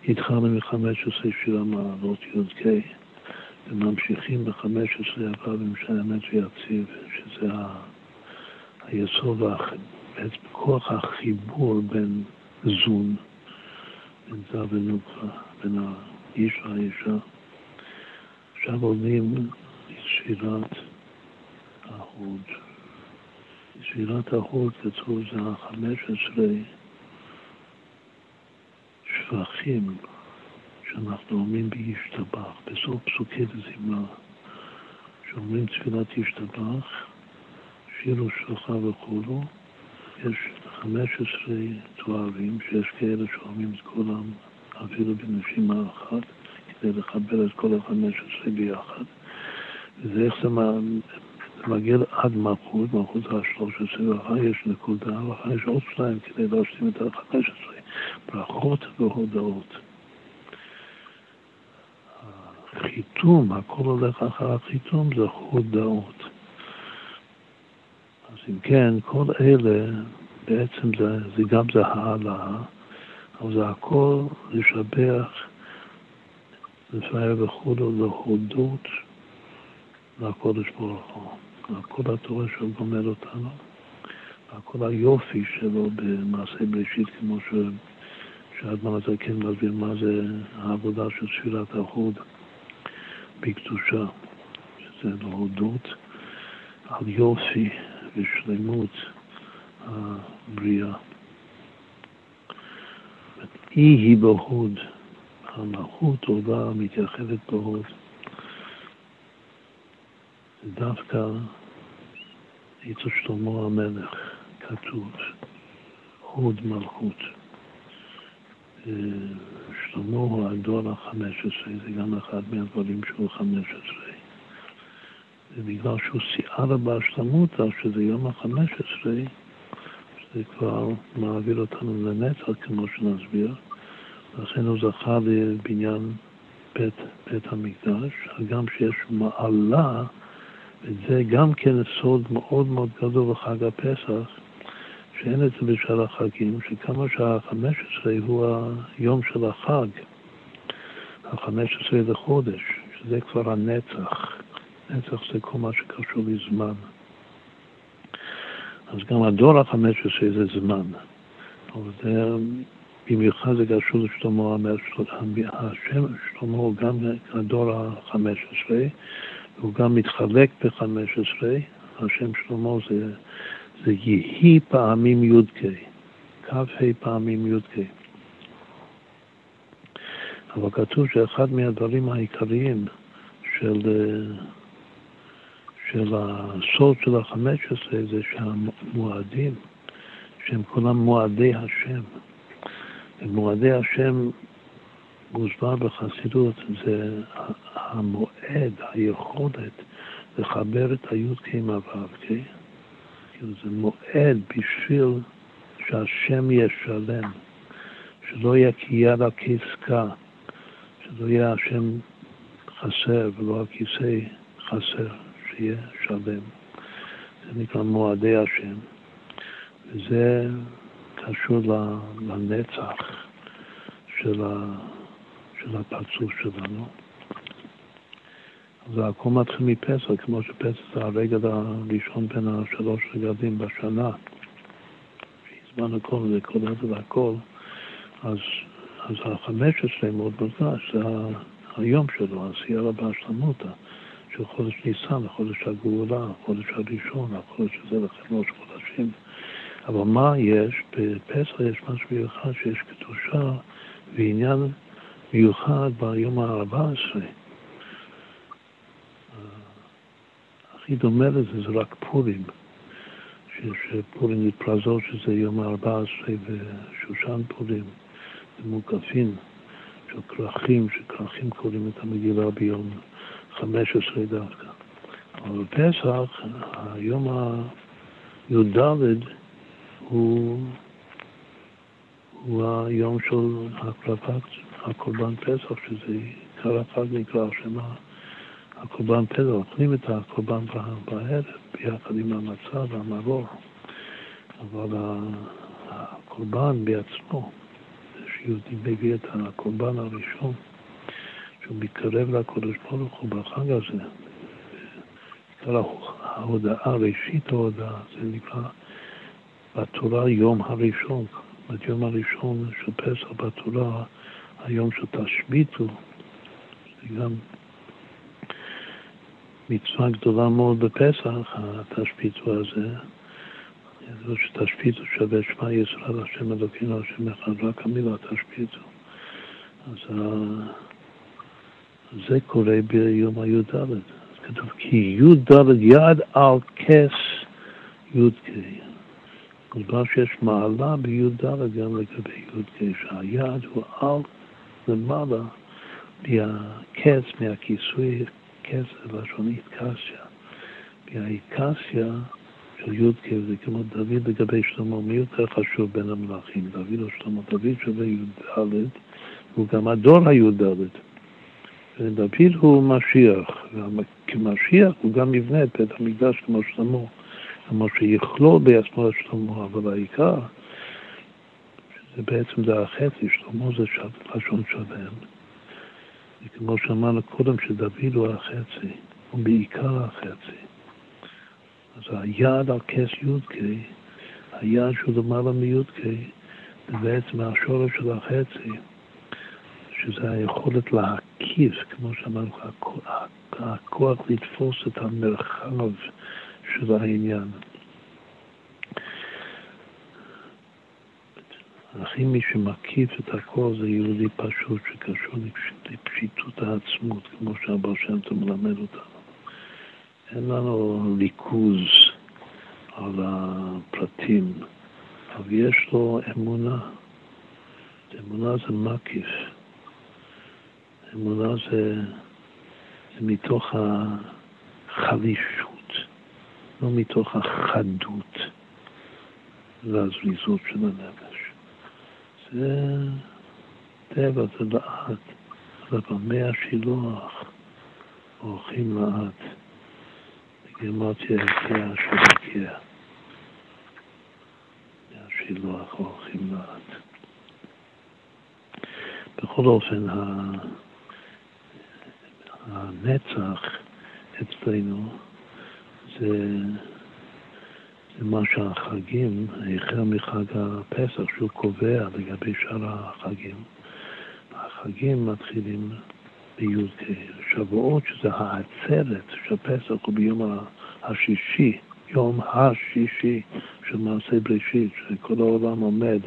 A: התחלנו מחמש עשרה שיר המעלות י"ק. וממשיכים בחמש עשרה הפעמים של האמת ויציב, שזה ה... היסוד, כוח החיבור בין זון, בין זה ונוקבה, בין האיש והאישה. עכשיו עולים לספירת ההוד. ספירת ההוד כתוב זה החמש עשרה שבחים שאנחנו אומרים בישתבח, בסוף פסוקי דזמרה, שאומרים תפילת ישתבח, שיר ושלחה וכולו, יש 15 תוארים שיש כאלה שאומרים את כולם אפילו בנשימה אחת, כדי לחבר את כל ה-15 ביחד. וזה איך זה מגיע עד מלכות, מלכות ה-13, ואחר יש נקודה, ואחר יש עוד שניים כדי להשלים את ה-15. ברכות והודעות. החיתום, הכל הולך אחר החיתום, זה הודעות. אז אם כן, כל אלה, בעצם זה, זה גם זה העלאה, אבל זה הכל לשבח, לפאר וכולו, להודות לקודש ברוך הוא. כל התורה שהוא גומר אותנו, וכל היופי שלו במעשה בראשית, כמו ש... שהאדמן הזה כן מסביר מה זה העבודה של תפילת החוד. בקדושה, שזה להודות על יופי ושלמות הבריאה. אי היא בהוד, המלכות עולה מתייחדת בהוד. דווקא אצל שלמה המלך כתוב הוד מלכות. שלמה הוא הדור החמש עשרה, זה גם אחד מהדברים שהוא חמש עשרה. ובגלל שהוא שיער בהשלמות, אז שזה יום החמש עשרה, זה כבר מעביר אותנו לנצח, כמו שנסביר. לכן הוא זכה לבניין בית, בית המקדש, הגם שיש מעלה, וזה גם כן סוד מאוד מאוד גדול בחג הפסח, שאין את זה בשאר החגים, שכמה שהחמש עשרה הוא היום של החג, החמש עשרה לחודש, שזה כבר הנצח. נצח זה כל מה שקשור לזמן. אז גם הדור החמש עשרה זה זמן. אבל זה, במיוחד זה קשור לשלמה השם שלמה הוא גם הדור החמש עשרה, והוא גם מתחלק בחמש עשרה, השם שלמה זה זה יהי פעמים י"ק, כ"ה פעמים י"ק. אבל כתוב שאחד מהדברים העיקריים של, של הסוד של החמש עשרה זה שהמועדים, שהם כולם מועדי השם. ומועדי השם מוסבר בחסידות זה המועד, היכולת לחבר את הי"ק עם הו"ק. כאילו זה מועד בשביל שהשם יהיה שלם, שלא יהיה כיד כעסקה, שלא יהיה השם חסר ולא הכיסא חסר, שיהיה שלם. זה נקרא מועדי השם, וזה קשור לנצח של, של הפרצוף שלנו. זה הכל מתחיל מפסח, כמו שפסח זה הרגע הראשון בין השלוש רגעים בשנה. שהזמן הכל זה כל זה והכל, אז, אז החמש עשרה מאוד מודגש, זה היום שלו, העשייה רבה שלמותה, של חודש ניסן, החודש הגאולה, החודש הראשון, החודש הזה ראש חודשים. אבל מה יש? בפסח יש משהו מיוחד שיש קדושה ועניין מיוחד ביום ה-14. הכי דומה לזה זה רק פורים, שפורים נתפרזות שזה יום ה-14 ושושן פורים, זה מוקפים של כרכים, שכרכים קוראים את המגילה ביום 15 דווקא. אבל בפסח, היום הי"ד הוא, הוא היום של הקרבת הקורבן פסח, שזה עיקר נקרא השם הקורבן פסח, אוכלים את הקורבן בערב ביחד עם המצה והמרור, אבל הקורבן בעצמו, שיהודי מביא את הקורבן הראשון, שהוא מתקרב לקודש ברוך הוא בחג הזה, ההודעה, ראשית ההודעה, זה נקרא בתורה יום הראשון, זאת יום הראשון של פסח בתורה, היום של תשביתו, זה גם מצווה גדולה מאוד בפסח, התשביתו הזה. ידעו שתשביתו שווה שמע ישראל, השם אלוקינו, השם אחד, רק המילה תשביתו. אז זה קורה ביום הי"ד. אז כתוב כי י"ד יד על כס י"ק. כלומר שיש מעלה בי"ד גם לגבי י"ק, שהיד הוא על למעלה מהכס, מהכיסוי כס זה לשונית קסיה. מהאיקסיה של י"ק זה כמו דוד לגבי שלמה, מי יותר חשוב בין המלאכים, דוד או שלמה? דוד שווה י"ד, הוא גם הדור הי"ד. ודוד הוא משיח, וכמשיח הוא גם יבנה את בית המקדש כמו שלמה. כמו שיכלול בעצמו את שלמה, אבל העיקר, שזה בעצם זה החצי, שלמה זה לשון שלם. וכמו שאמרנו קודם, שדוד הוא החצי, הוא בעיקר החצי. אז היד על כס י"ק, היד שהוא למעלה מי"ק, זה בעצם השורש של החצי, שזה היכולת להקיף, כמו שאמרנו, הכוח לתפוס את המרחב של העניין. הכי מי שמקיף את הכל זה יהודי פשוט שקשור לפשיטות העצמות, כמו שהבר שם טוב מלמד אותנו. אין לנו ליכוז על הפרטים, אבל יש לו אמונה. אמונה זה מקיף. אמונה זה, זה מתוך החלישות, לא מתוך החדות והזריזות של הנפש. זה טבע, זה לאט, אבל במי השילוח אורחים לאט. הגיע שהגיע. מהשילוח אורחים לאט. בכל אופן, הנצח אצלנו זה מה שהחגים, החל מחג הפסח, שהוא קובע לגבי שאר החגים. החגים מתחילים בי"ק. שבועות, שזה העצרת של פסח, הוא ביום השישי, יום השישי של מעשה בראשית, שכל העולם עומד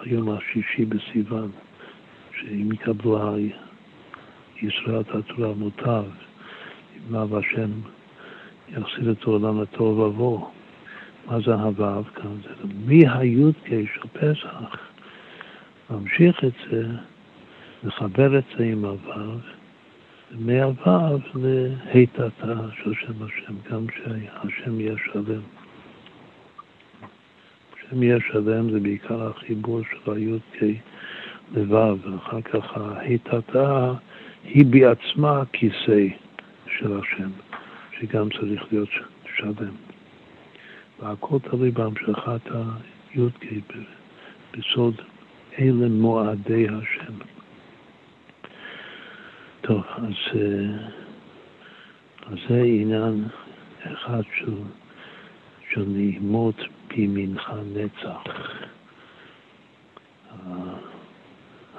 A: היום השישי בסיוון, שאם יקבלו ישראל את התורה מוטב, אם לאו השם יחזיר את העולם לטוב ובוא. מה זה הוו כאן? זה מהי"ק של פסח, ממשיך את זה, לחבר את זה עם הוו, מהוו להיטתה של שם השם, גם שהשם יהיה שלם. השם יהיה שלם זה בעיקר החיבור של הי"ק לוו, ואחר כך ההיטתה היא בעצמה כיסא של השם, שגם צריך להיות שלם. והכל תלוי בהמשכת הי"ק בסוד אלה מועדי השם. טוב, אז, אה, אז זה עניין אחד של, של נעימות בימינך נצח.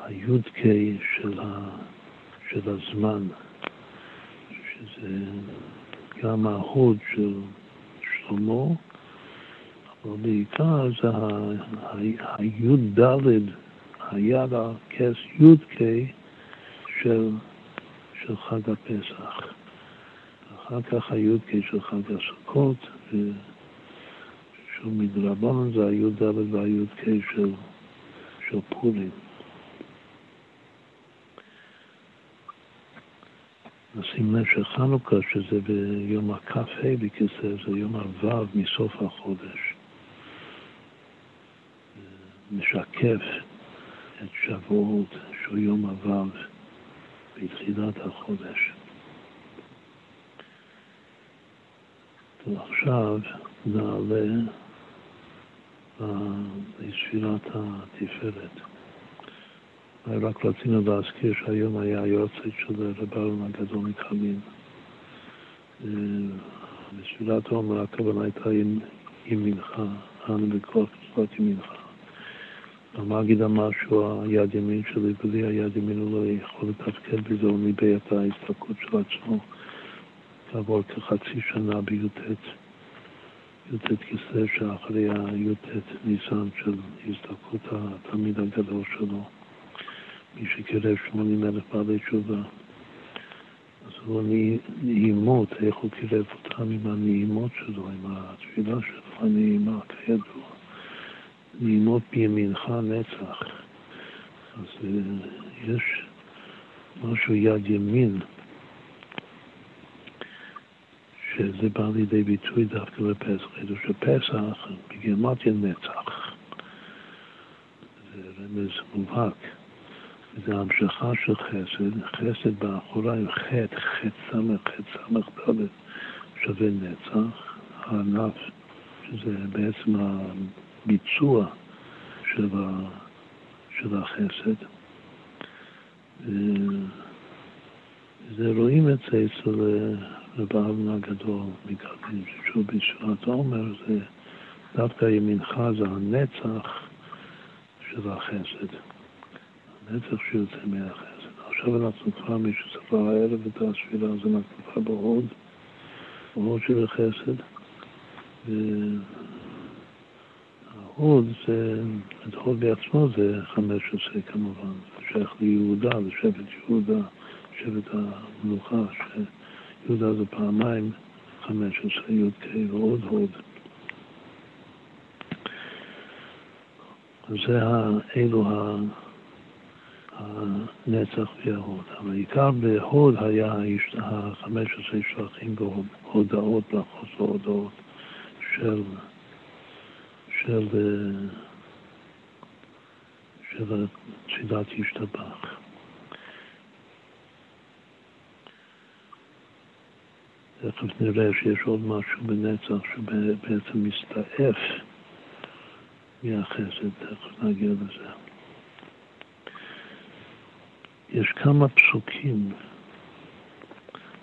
A: הי"ק של, של הזמן, שזה גם ההוד של שלמה, אבל בעיקר זה הי"ד, היד הכס י"ק של, של חג הפסח. אחר כך הי"ק של חג הסוכות, של מדרבנן זה הי"ד והי"ק של, של פורים. נשים לב שחנוכה, שזה ביום הכ"ה בכסלו, זה יום הו' מסוף החודש. משקף את שבועות, שהוא יום הו' בתחילת החודש. ועכשיו נעלה לספירת התפארת. רק רצינו להזכיר שהיום היה היועצת של רב אהרון הגדול מקלין. בספירת העומר הכוונה הייתה עם, עם מנחה, אנו בכוח מצוות ימינך. המגיד אמר שהוא היד ימין שלי, בלי היד ימין הוא לא יכול לתפקד בזה, הוא ניבא את ההסתכלות של עצמו. כעבור כחצי שנה בי"ט, י"ט כסלו, שאחרי הי"ט ניסן של הסתכלות התלמיד הגדול שלו, מי שקירב שמונים אלף בעלי תשובה. אז הוא נעימות, איך הוא קירב אותם עם הנעימות שלו, עם התפילה שלו, הנעימה, כידוע. נעימות בימינך נצח. אז אה, יש משהו יד ימין, שזה בא לידי ביטוי דווקא בפסח. ידעו שפסח בגרמטיה נצח. זה רמז מובהק. זה המשכה של חסד, חסד באחורי חטא, חטא סמך, חטא סמך ד' שווה נצח, הענף, שזה בעצם הביצוע של, ה, של החסד. זה רואים את זה אצל רב אבן הגדול מקרבים, ששוב בשורת עומר זה דווקא ימינך זה הנצח של החסד. הנצח שיוצא מהחסד. עכשיו אנחנו כבר, מי שספר הערב את הספירה, אז אנחנו כבר בהוד, בהוד של החסד. את הוד בעצמו זה חמש עשרה כמובן, זה שייך ליהודה, לשבט יהודה, שבט המלוכה, שיהודה זה פעמיים חמש עשרה י"ק ועוד הוד. זה אלו הנצח וההוד. אבל העיקר בהוד היה החמש עשרה שבחים בהודעות, ברכות והודעות של, של, של תפילת ישתבח. תכף נראה שיש עוד משהו בנצח שבעצם מסתעף מהחסד, תכף נגיע לזה. יש כמה פסוקים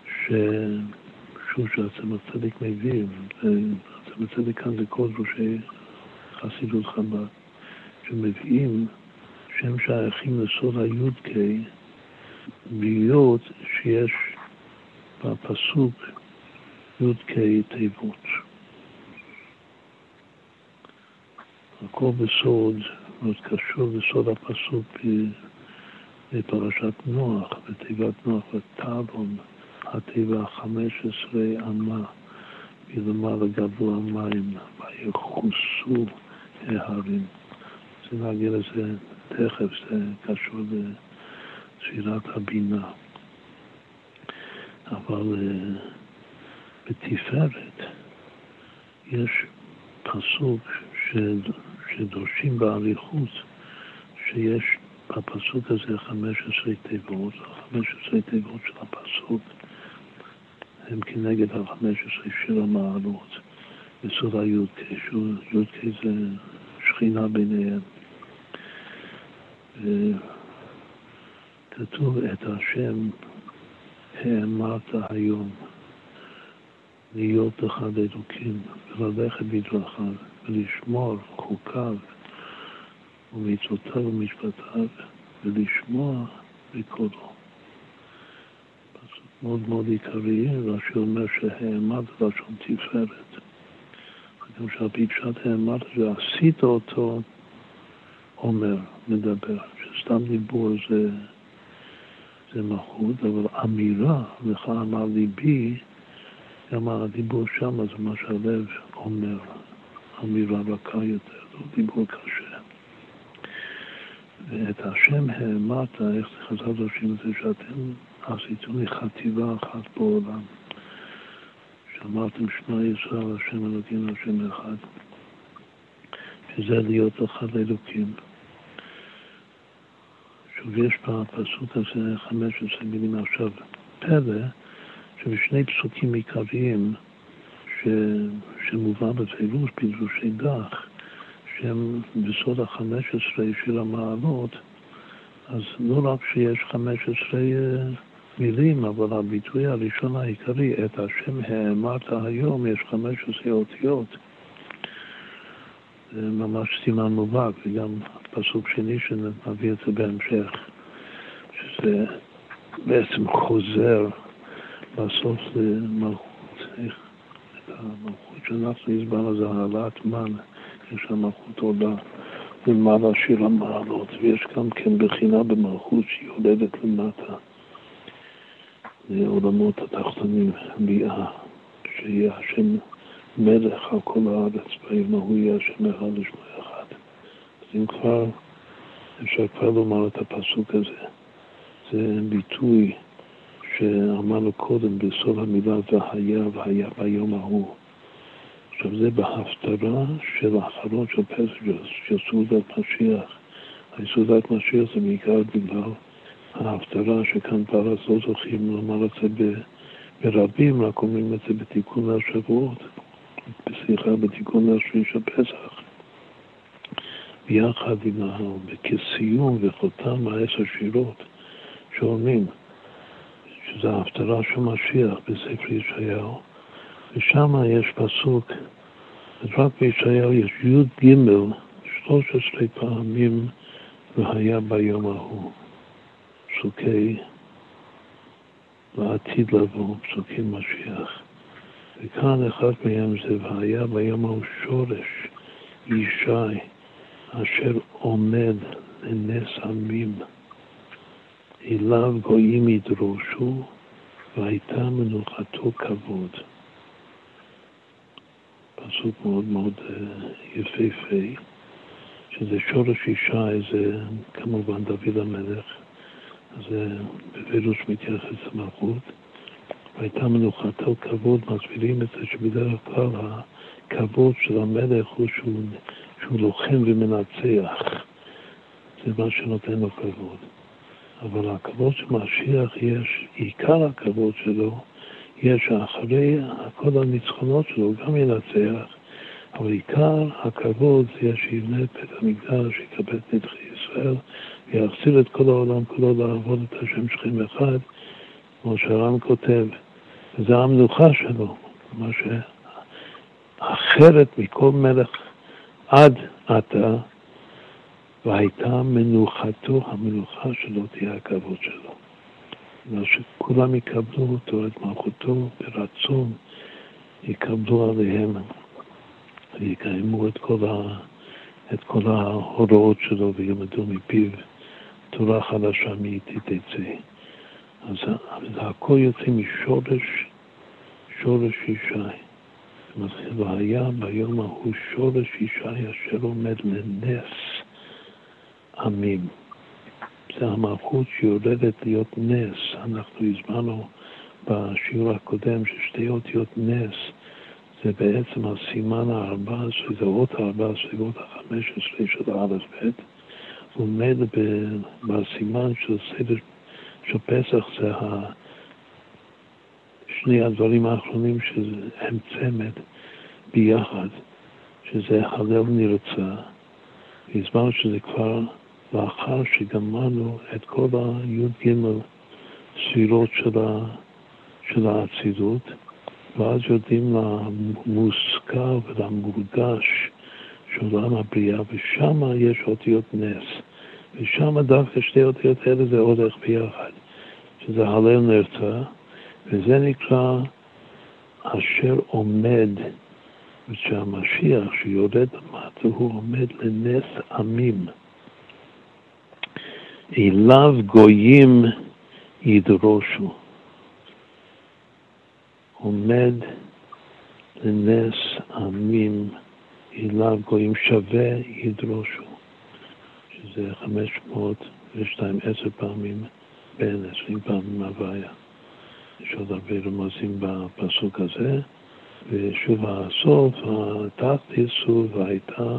A: ששוב שהצמח צדיק מביא, והצמח צדיק כאן זה כל ראשי חסידות חב"ד, שמביאים שהם שייכים לסוד הי"ק, בהיות שיש בפסוק י"ק תיבות. הכל בסוד מאוד קשור לסוד הפסוק בפרשת נוח, בתיבת נוח, וטבון, התיבה החמש עשרה אמה, מלמעלה גבו המים, ויחוסו ההרים. זה נגיע לזה תכף, זה קשור לספירת הבינה. אבל אה, בתפארת יש פסוק שדורשים באריכות שיש בפסוק הזה 15 תיבות, 15 תיבות של הפסוק הם כנגד ה-15 של המעלות בסוד הי"ק, י"ק זה שכינה ביניהם. כתוב את השם האמרת היום להיות לך אלוקים וללכת בדרכיו ולשמור חוקיו ומצוותיו ומשפטיו ולשמוע בקולו. פסוק מאוד מאוד עיקרי, רש"י אומר שהאמרת לשון תפארת. גם שעל פי פשט האמרת ועשית אותו אומר, מדבר, שסתם דיבור זה, זה מלכות, אבל אמירה, לך אמר ליבי, גם הדיבור שם זה מה שהלב אומר, אמירה רכה יותר, לא דיבור קשה. ואת השם האמרת, איך חז"ל דורשים את זה, שאתם עשיתם לי חטיבה אחת בעולם. שאמרתם שמע ישראל, השם אלוקים, השם אחד. שזה להיות אחד אלוקים. שוב, יש בפסוק הזה 15 מילים עכשיו. פלא, שבשני פסוקים עיקריים ש... שמובא בפירוש בדרושי דח, שהם בסוד החמש עשרה של המעלות, אז לא רק שיש חמש עשרה אה, מילים, אבל הביטוי הראשון העיקרי, את השם האמרת היום, יש חמש עשרה אותיות. זה ממש סימן מובהק, וגם פסוק שני שנביא את זה בהמשך, שזה בעצם חוזר בסוף למלכות, המלכות שאנחנו הסברנו זה העלאת מן, יש שם מלכות עולה למעלה של המעלות, ויש גם כן בחינה במלכות שיולדת למטה, לעולמות התחתונים, ביאה, שיהיה השם מלך על כל הארץ, ביום ההוא יהיה השם אחד לשמו אחד. אז אם כבר, אפשר כבר לומר את הפסוק הזה. זה ביטוי שאמרנו קודם בסוף המילה והיה והיה ביום ההוא. עכשיו זה בהפטרה של האחרון של פסח, של סעודת משיח. סעודת משיח זה בעיקר בגלל ההפטרה שכאן בארץ לא זוכים לומר את זה ברבים, רק אומרים את זה בתיקון השבועות, בסליחה, בתיקון השביעי של פסח. ביחד עם ה... כסיום וחותם העשר שירות שאומרים שזה ההפטרה של משיח בספר ישעיהו, ושם יש פסוק, אז רק בישעיהו יש י"ג, 13 פעמים והיה ביום ההוא. פסוקי לעתיד לבוא, פסוקי משיח. וכאן אחד מהם זה והיה ביום ההוא שורש ישי אשר עומד לנס עמים. אליו גויים ידרושו, והייתה מנוחתו כבוד. פסוק מאוד מאוד אה, יפהפה, שזה שורש ישי, זה כמובן דוד המלך, זה בפירוש מתייחס למלכות, והייתה מנוחתו כבוד, מסבירים את זה שבדרך כלל הכבוד של המלך הוא שהוא, שהוא לוחם ומנצח, זה מה שנותן לו כבוד. אבל הכבוד של משיח יש, עיקר הכבוד שלו, יש אחרי כל הניצחונות שלו, גם ינצח, אבל עיקר הכבוד זה שיבנה את בית המקדש, יקבל את נדחי ישראל, ויחזיר את כל העולם כולו לעבוד את השם שכם אחד, כמו שהר"ם כותב, וזה המנוחה שלו, מה שאחרת מכל מלך עד עתה, והייתה מנוחתו, המנוחה שלו תהיה הכבוד שלו. אלא שכולם יקבלו אותו, את מלכותו, ברצון, יקבלו עליהם ויקיימו את כל את כל ההוראות שלו וילמדו מפיו תורה חדשה מאיתי תצא. אז הכל יוצא משורש, שורש ישי. מתחיל, והיה ביום ההוא שורש ישי אשר עומד לנס עמים. זה המלכות שיורדת להיות נס. אנחנו הזמנו בשיעור הקודם ששתי אותיות נס זה בעצם הסימן ה-14, זה אות ה-14 ואות ה-15 של האלף-בית. ומילא בסימן של סדר של פסח זה שני הדברים האחרונים שהם צמד ביחד, שזה הלב נרצה, והסברנו שזה כבר לאחר שגמרנו את כל הי"ג ספירות של האצילות, ואז יודעים למושכל ולמורגש של עולם הבריאה, ושם יש אותיות נס. ושם דווקא שתי אותיות האלה זה הולך ביחד, שזה הלל נרצה, וזה נקרא אשר עומד, ושהמשיח שיורד למטה הוא עומד לנס עמים. אליו גויים ידרושו. עומד לנס עמים, אליו גויים שווה ידרושו, שזה 502 עשר פעמים בין עשרים פעמים הוויה. יש עוד הרבה רמזים בפסוק הזה, ושוב הסוף, התת ייסו והייתה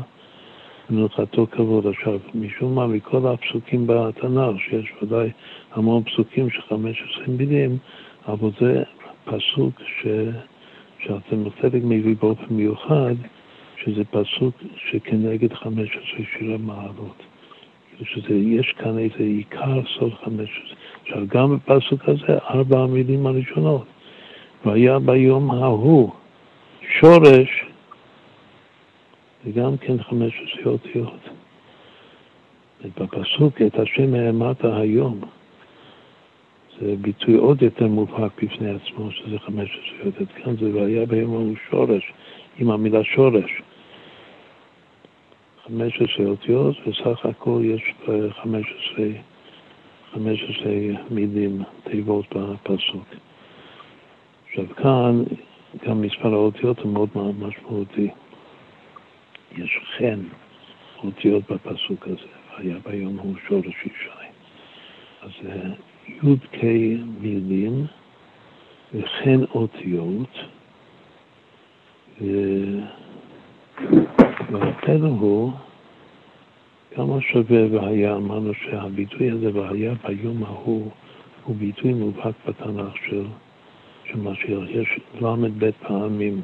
A: מנוחתו כבוד. עכשיו, משום מה, מכל הפסוקים בתנ"ך, שיש ודאי המון פסוקים של 15 מילים, אבל זה פסוק ש... שאתם חלק מביא באופן מיוחד, שזה פסוק שכנגד 15 שירי מעלות. שזה, יש כאן איזה עיקר סוד 15. עכשיו, גם בפסוק הזה, ארבע המילים הראשונות. והיה ביום ההוא שורש, וגם כן 15 אותיות. בפסוק, את השם האמרת היום. זה ביטוי עוד יותר מובהק בפני עצמו, שזה 15 יודת. כאן זה והיה ביום ההוא שורש, עם המילה שורש. 15 אותיות, וסך הכל יש 15, 15 מילים, תיבות בפסוק. עכשיו כאן גם מספר האותיות הוא מאוד משמעותי. יש חן אותיות בפסוק הזה, והיה ביום ההוא שורש ישי. אז י"ק מילים וכן אותיות, והפלא הוא כמה שווה והיה, אמרנו שהביטוי הזה והיה ביום ההוא הוא ביטוי מובהק בתנ"ך של, של משיח. יש ל"ב פעמים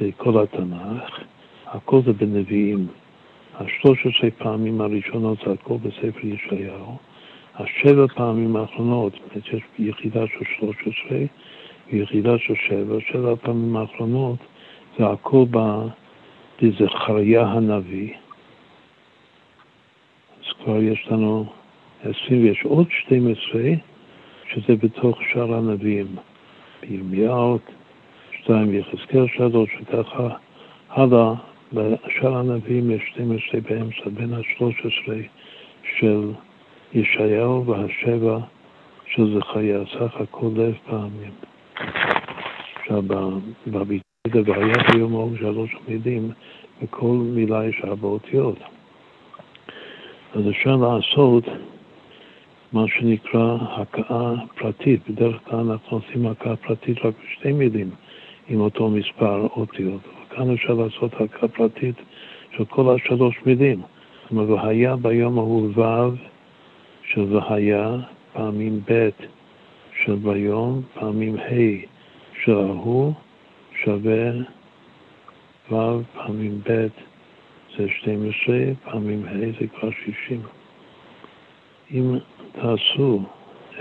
A: בכל התנ"ך, הכל זה בנביאים. השלוש עשרה פעמים הראשונות זה הכל בספר ישעיהו. השבע פעמים האחרונות, יש יחידה של 13 ויחידה של שבע, שבע הפעמים האחרונות זה הכל בזכריה הנביא. אז כבר יש לנו 20 ויש עוד 12 שזה בתוך שאר הנביאים. בירמיהו, שתיים יחזקאל שלוש, וככה הלאה, בשאר הנביאים יש 12 באמצע, בין ה-13 של ישעיהו והשבע של זכריה, סך הכל אלף פעמים. עכשיו, בביטוי דברייה ביום ההוא שלוש מילים, בכל מילה יש ארבע אותיות. אז אפשר לעשות מה שנקרא הכאה פרטית. בדרך כלל אנחנו עושים הכאה פרטית רק בשתי מילים עם אותו מספר אותיות. כאן אפשר לעשות הכאה פרטית של כל השלוש מילים. אומרת, והיה ביום ההוא ו' של והיה, פעמים ב' של ביום, פעמים ה' של ההוא, שווה ו' פעמים ב' זה 12, פעמים ה' זה כבר 60. אם תעשו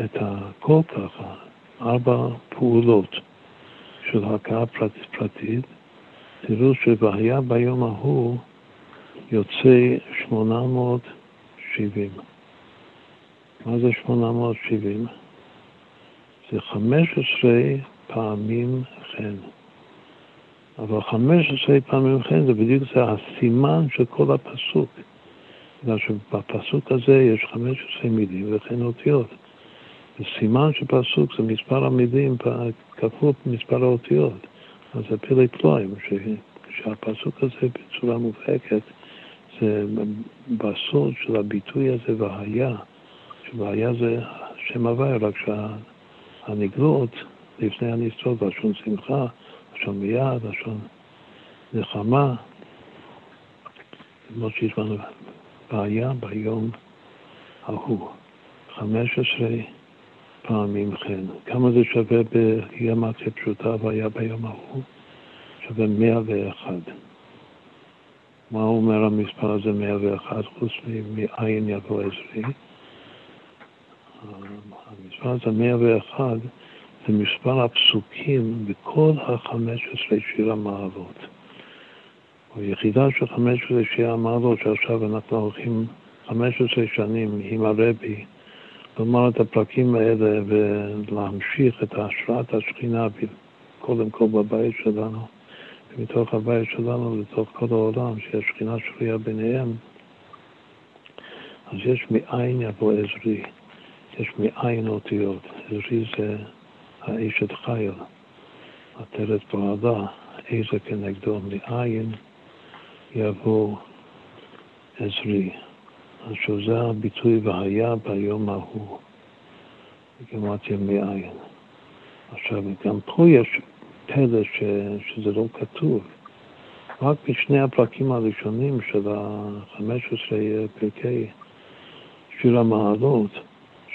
A: את הכל ככה, ארבע פעולות של הכאה פרטית, פרטית תראו שבהיה ביום ההוא יוצא 870. מה זה 870? זה 15 פעמים חן. אבל 15 פעמים כן זה בדיוק זה הסימן של כל הפסוק. בגלל שבפסוק הזה יש 15 מילים וכן אותיות. וסימן של פסוק זה מספר המילים כפול מספר האותיות. אז זה פלא פלואים, שהפסוק הזה בצורה מובהקת זה בסוד של הביטוי הזה והיה, שהיה זה שם הוויה, רק שהנגלות לפני הנסתרות, לשון שמחה, לשון מיד, לשון נחמה, כמו שיש לנו בעיה ביום ההוא. 15 פעמים כן. כמה זה שווה בגימטריה פשוטה והיה ביום ההוא? שווה 101. מה אומר המספר הזה 101 חוץ מאין יבוא עזרי? המספר הזה 101 זה מספר הפסוקים בכל ה-15 שיר המעלות. היחידה של 15 שיר המעלות שעכשיו אנחנו הולכים 15 שנים עם הרבי לומר את הפרקים האלה ולהמשיך את השראת השכינה קודם כל בבית שלנו, ומתוך הבית שלנו לתוך כל העולם, שהשכינה שרויה ביניהם. אז יש מאין יבוא עזרי, יש מאין אותיות. עזרי זה האשת חייל, עטרת פרדה, איזה כנגדו מאין יבוא עזרי. עכשיו זה הביטוי והיה ביום ההוא, בגימטריה מאין. עכשיו, גם פה יש פלא ש, שזה לא כתוב. רק בשני הפרקים הראשונים של ה-15 פרקי שיר המעלות,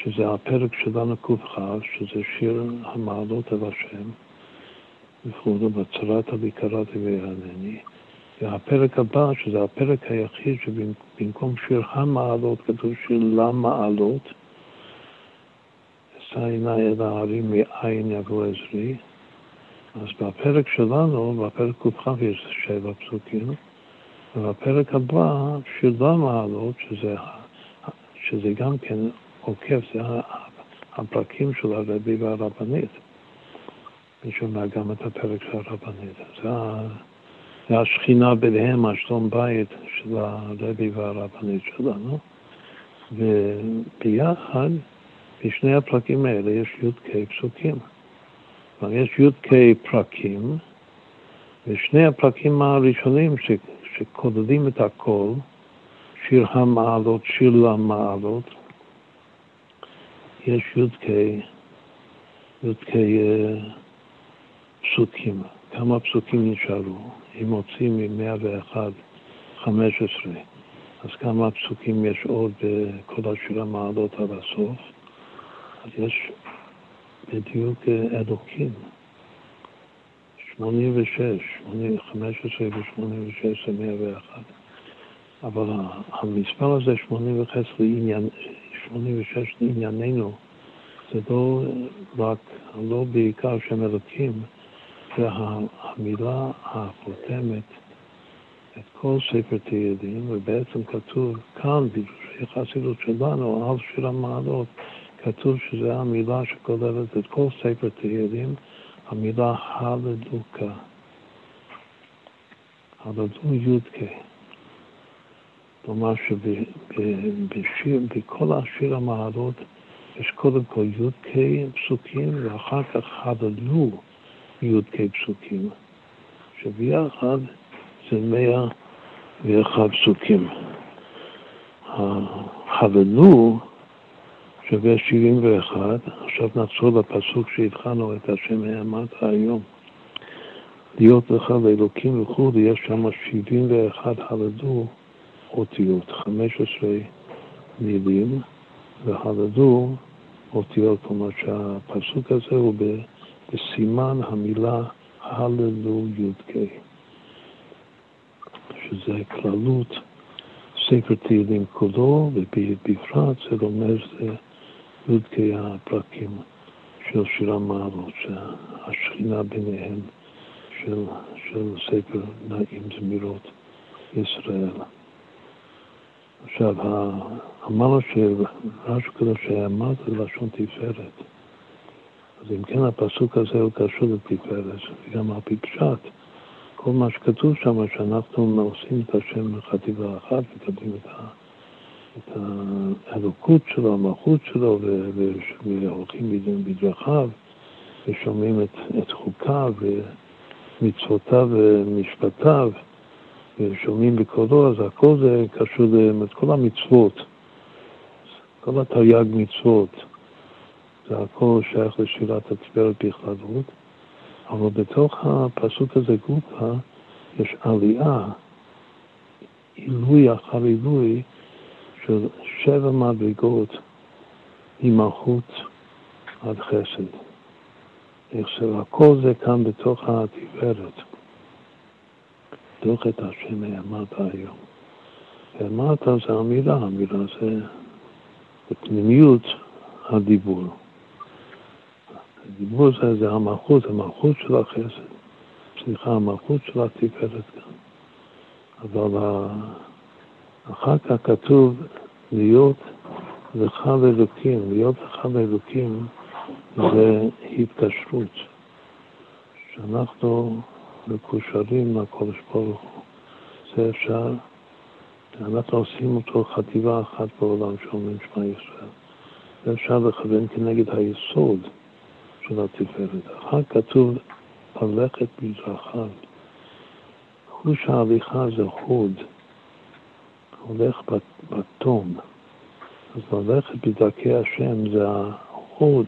A: שזה הפרק שלנו ק"כ, שזה שיר המעלות על השם, וכו', בצרת אבי קראתי ויענני. והפרק הבא, שזה הפרק היחיד שבמקום שיר המעלות כתוב שיר למעלות, אשא עיני אל ההרים מאין יבוא עזרי. אז בפרק שלנו, בפרק ק"כ יש שבע פסוקים, ובפרק הבא, שיר למעלות, שזה, שזה גם כן עוקף, זה הפרקים של הרבי והרבנית. מי שומע גם את הפרק של הרבנית. זה זה השכינה ביניהם, השלום בית של הרבי והרבנית שלנו, וביחד, בשני הפרקים האלה יש י"ק פסוקים. כלומר, יש י"ק פרקים, ושני הפרקים הראשונים ש, שכוללים את הכל, שיר המעלות, שיר למעלות, יש י"ק, י"ק אה, פסוקים. כמה פסוקים נשארו? אם מוצאים מ-101, 15, אז כמה פסוקים יש עוד בכל השיר המעלות עד הסוף? אז יש בדיוק אה, אלוקים. 86, 15 ו-86 זה 101. אבל המספר הזה, 86 לעניין, 86 לענייננו, זה לא רק, לא בעיקר שם אלוקים, והמילה החותמת את כל ספר תהילים, ובעצם כתוב כאן, בדברי חסידות שלנו, על שיר המעלות, כתוב שזו המילה שכוללת את כל ספר תהילים, המילה הללוקה. הללו י"ק. כלומר שבכל השיר המעלות יש קודם כל י"ק פסוקים ואחר כך הללו י"ק פסוקים, שביחד זה מאה ואחד פסוקים. החבלו שווה שבעים ואחד, עכשיו נחזור לפסוק שהתחלנו את השם האמרת היום. להיות לך לאלוקים וכו', יש שם שבעים ואחד הלדו אותיות, חמש עשרה מילים, והלדו אותיות, כלומר שהפסוק הזה הוא. בסימן המילה הללו י"ק, שזה כללות ספר תהילים כולו, ובפרט זה רומז לי"ק הפרקים של שיר המעלות, שהשכינה ביניהם של, של ספר נעים זמירות ישראל. עכשיו, אמרנו שרש"י קדוש שאמרת לשון תפארת. אז אם כן הפסוק הזה הוא קשור לתפארת, וגם על פי פשט, כל מה שכתוב שם, שאנחנו עושים את השם בחטיבה אחת, מקבלים את, את האלוקות שלו, המלכות שלו, והולכים בדרכיו, ושומעים את, את חוקיו ומצוותיו ומשפטיו, ושומעים בקולו, אז הכל זה קשור לכל המצוות, כל התרי"ג מצוות, זה הכל שייך לשירת התפארת בכללות. אבל בתוך הפסוק הזה גופה יש עלייה, עילוי אחר עילוי של שבע מדרגות עם מלכות עד חסד. איך שהכל זה כאן בתוך התפארת. דוח את השם האמרת היום. האמרת זה המילה, המילה זה בפנימיות הדיבור. הדיבור הזה זה המלכות, המלכות של החסד, סליחה, המלכות של התפארת כאן. אבל אחר כך כתוב להיות לך לאלוקים, להיות לך לאלוקים זה התקשרות, שאנחנו מקושרים לקודש ברוך הוא. זה אפשר, אנחנו עושים אותו חטיבה אחת בעולם שאומרים שמע ישראל. זה אפשר לכוון כנגד היסוד. של התפארת. אחר כתוב הלכת בדרכיו. חוש ההליכה זה חוד, הולך בתום. אז ללכת בדרכי השם זה החוד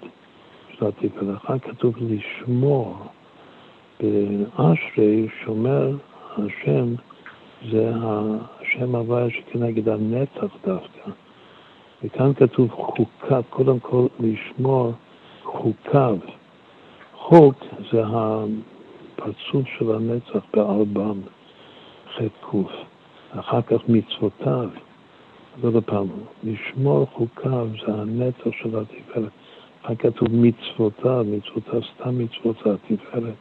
A: של התפארת. אחר כתוב לשמור. באשרי שומר השם זה השם הוויה שכנגד הנצח דווקא. וכאן כתוב חוקה, קודם כל לשמור חוקיו. חוק זה הפרצוף של הנצח בארבם, ח"ק. אחר כך מצוותיו, עוד פעם, לשמור חוקיו זה הנצח של התפארת. אחר כתוב מצוותיו, מצוותיו סתם מצוות התפארת.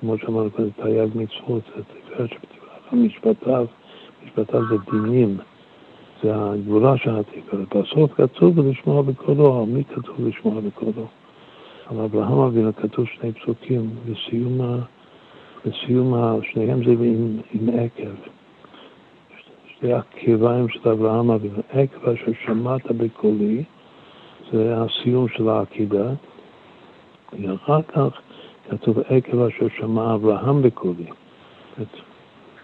A: כמו שאמרנו, זה תרי"ג מצוות, זה תפארת שבתפארת. משפטיו, משפטיו זה דינים. זה הגבולה של התפארת. בסוף כתוב לשמוע בקולו, מי כתוב לשמוע בקולו? על אברהם אבינו כתוב שני פסוקים, בסיום, ה, בסיום ה, שניהם זה עם, עם עקב. שתי הכיוונים של אברהם אבינו, עקב אשר שמעת בקולי, זה הסיום של העקידה, ואחר כך כתוב עקב אשר שמע אברהם בקולי.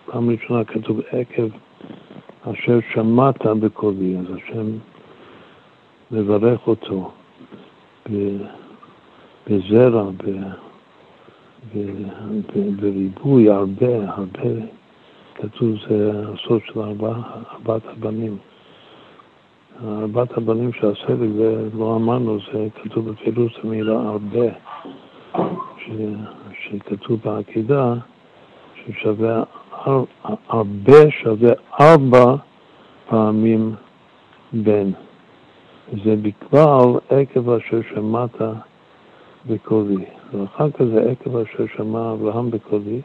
A: פעם ראשונה כתוב עקב אשר שמעת בקולי, אז השם מברך אותו בזרע, בריבוי, הרבה, הרבה, כתוב זה הסוד של ארבע, ארבעת הבנים. ארבעת הבנים של הסדק, ולא אמרנו, זה כתוב בפירוש המילה הרבה, שכתוב בעקידה, ששווה הרבה שווה ארבע פעמים בן. זה בכלל עקב אשר שמעת בקולי. ואחר כך זה עקב אשר שמע אברהם בקולי.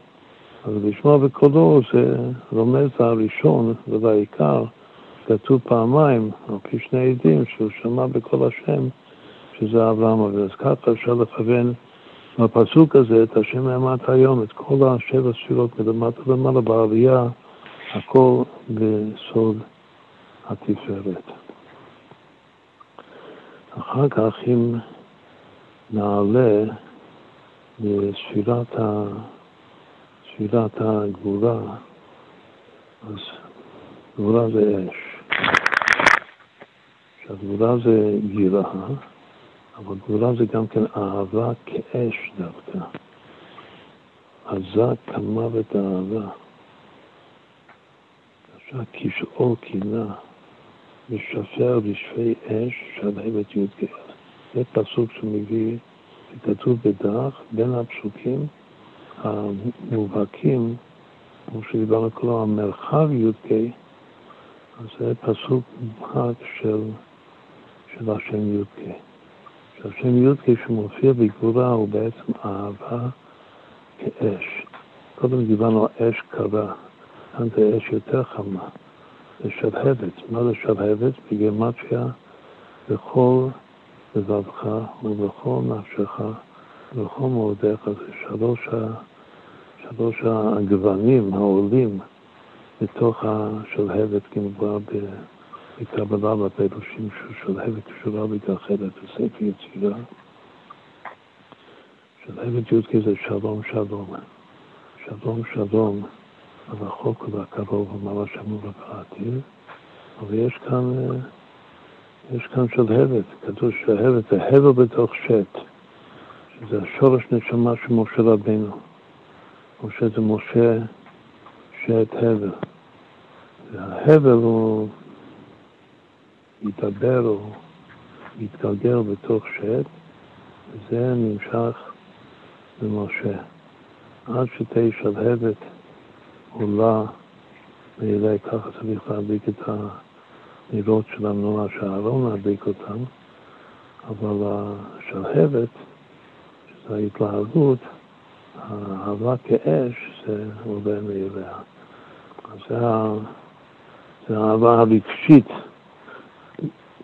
A: אז לשמוע בקולו זה רומז הראשון ובעיקר, כתוב פעמיים, על פי שני עדים, שהוא שמע בקול השם, שזה אברהם אבינו. אז ככה אפשר לכוון בפסוק הזה, את השם אמרת היום, את כל השבע ספירות מלמטה למעלה בעלייה, הכל בסוד התפארת. אחר כך, אם נעלה לספירת ה... ספירת הגבורה, אז גבורה זה אש. עכשיו, גבורה זה גירה, אבל גבולה זה גם כן אהבה כאש דווקא. עזה כמוות אהבה. עכשיו כשאור קינה ושפר בשפי אש שלהבת י"ג. זה פסוק שמביא, זה כתוב בדרך, בין הפסוקים המובהקים, כמו שדיברנו כולו, המרחב י"ג, אז זה פסוק מובהק של, של השם י"ג. שהשם י"ק שמופיע בגבורה הוא בעצם אהבה כאש. קודם דיברנו על אש קרה, כאן זה אש יותר חמה, זה שלהבת. מה זה שלהבת? בגימטריה בכל לבבך ובכל נפשך ובכל מאודיך זה שלוש, שלוש הגוונים העולים מתוך השלהבת כמובן בקבלה בפירושים ששלהבת קשורה מתאחדת בספר יצירה. שלהבת י"ק זה שלום שלום. שלום שלום הרחוק והקרוב וממש אמור לבעתיד, אבל יש כאן, יש כאן שלהבת, כתוב שלהבת זה הבל בתוך שת, שזה השורש נשמה של משה רבינו. משה זה משה שת הבל. וההבל הוא יתעבר או יתגלגל בתוך שת, וזה נמשך למשה. עד שתהיה שלהבת עולה ואולי ככה צריך להדליק את הנרות של המנורה שהארון להדליק אותם, אבל השלהבת, שזו ההתלהבות, האהבה כאש, זה עובר מאליה. אז זה האהבה הרגשית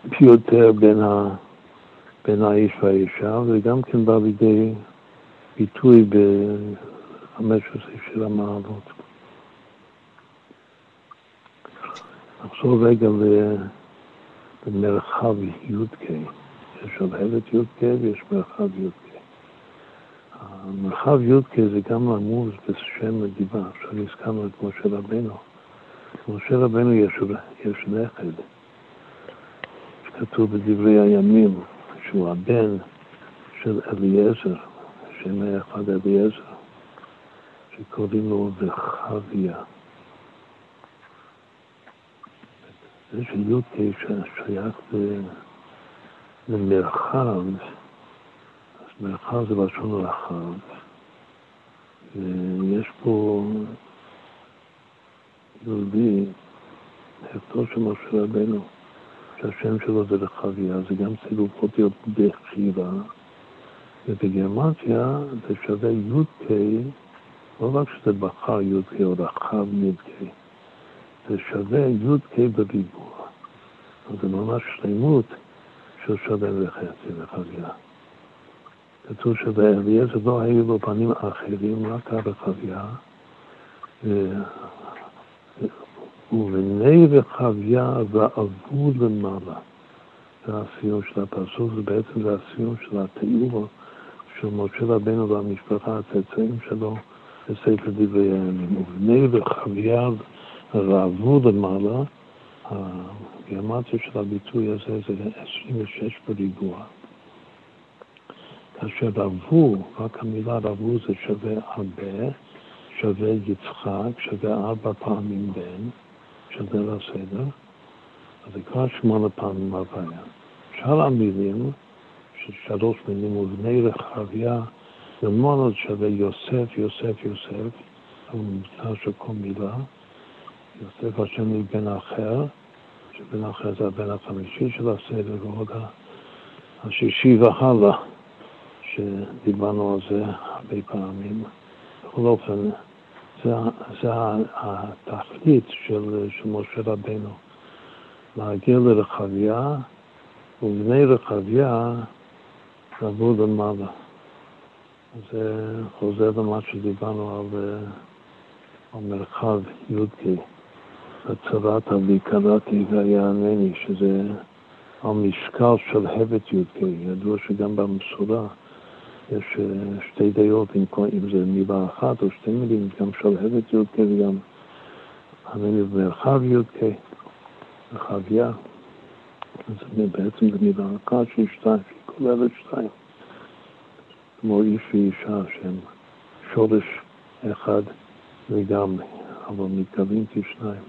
A: ביותר בין, ה, בין האיש והאישה, וגם כן בא לידי ביטוי ב-15 של המעלות. נחזור רגע למרחב י"ק. יש שלהבת י"ק ויש מרחב י"ק. המרחב י"ק זה גם עמוז בשם דיבה. עכשיו הזכרנו את משה רבנו. משה רבנו יש, יש נכד, שכתוב בדברי הימים, שהוא הבן של אליעזר, שם אחד אליעזר, שקוראים לו זכביה. זה שי"ק שייך למרחב, אז מרחב זה לשון רחב, ויש פה יהודי, הפטור של משה רבנו, שהשם שלו זה רחביה, זה גם צילוב אותיות בחירה, ובגרמטיה זה שווה י"ק, לא רק שזה בחר י"ק או רחב י"ק, זה שווה י"ק בריבוע. זה ממש שלמות של שווה וחצי וחבילה. כתוב שבאליעזר לא היו לו פנים אחרים, רק הרחביה. ובני רחביה ועבו למעלה. זה הסיום של הפסוק, זה בעצם זה הסיום של התיאור של משה רבנו והמשפחה, הצאצאים שלו, בספר דברי הימים. ובני רחביה רעבו למעלה, הגיאומטיה של הביטוי הזה זה 26 בריבוע. כאשר רבו, רק המילה רבו זה שווה הרבה, שווה יצחק, שווה ארבע פעמים בן, שווה לסדר, אז זה כבר שמונה פעמים הוויה. שאר המילים, שלוש מילים, ובני רחביה, למעלה שווה יוסף, יוסף, יוסף, הממוצע של כל מילה. יוסף השם מבן אחר, שבן אחר זה הבן החמישי של הסדר, ועוד השישי והלאה, שדיברנו על זה הרבה פעמים. בכל אופן, זה, זה התכלית של, משה רבנו, להגיע לרחביה, ובני רחביה רבו למעלה. זה חוזר למה שדיברנו על, על מרחב י"ק. הצבת אבי קראתי ויענני, שזה על משקל של הבט י"ק. ידוע שגם במסורה יש אה, שתי דעות, אם, זה מילה אחת או שתי מילים, גם של הבט י"ק וגם המילה במרחב י"ק, מרחביה. אז בעצם זה מילה אחת שהיא שתיים, שהיא כוללת שתיים. כמו איש ואישה שהם שורש אחד לגמרי, אבל מתקרבים כשניים.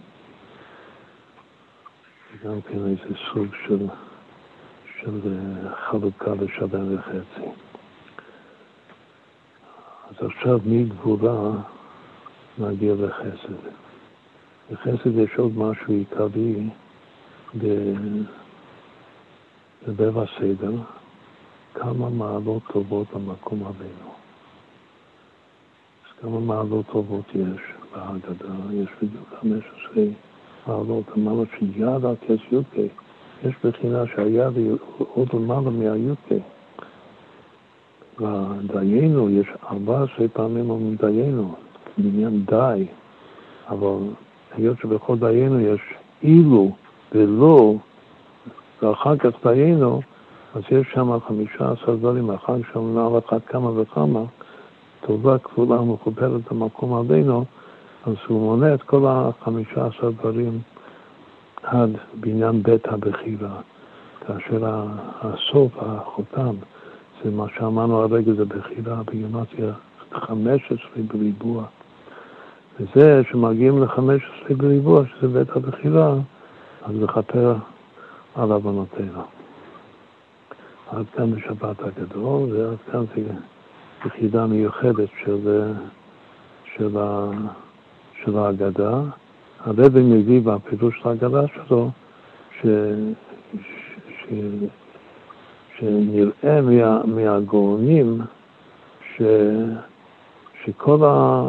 A: גם כן איזה סוג של, של אה, חלוקה לשווה וחצי. עכשיו מגבורה נגיע לחסד. בחסד יש עוד משהו עיקרי בלב הסדר, כמה מעלות טובות למקום רבינו. אז כמה מעלות טובות יש בהגדה? יש בדיוק 15 לעלות, אמרנו שיד על כס י"ק, יש בחינה שהיד היא עוד למעלה מהי"ק. ודיינו, יש 14 פעמים אומרים דיינו, בניין די, אבל היות שבכל דיינו יש אילו ולא, ואחר כך דיינו, אז יש שם חמישה עשר דברים, אחר שם נעל אחת כמה וכמה, טובה כפולה ומכופלת המקום עלינו, אז הוא מונה את כל החמישה עשר דברים עד בניין בית הבחירה, כאשר הסוף, החותם, זה מה שאמרנו הרגע, זה בחירה בגימטריה 15 בריבוע. וזה שמגיעים ל-15 בריבוע, שזה בית הבחירה, אז לכפר על עוונותינו. עד כאן בשבת הגדול, ועד כאן זה יחידה מיוחדת של, של, של ההגדה. הרבי מביא בפירוש של ההגדה שלו, ש, ש, שנראה מה, מהגאונים ש, שכל ה,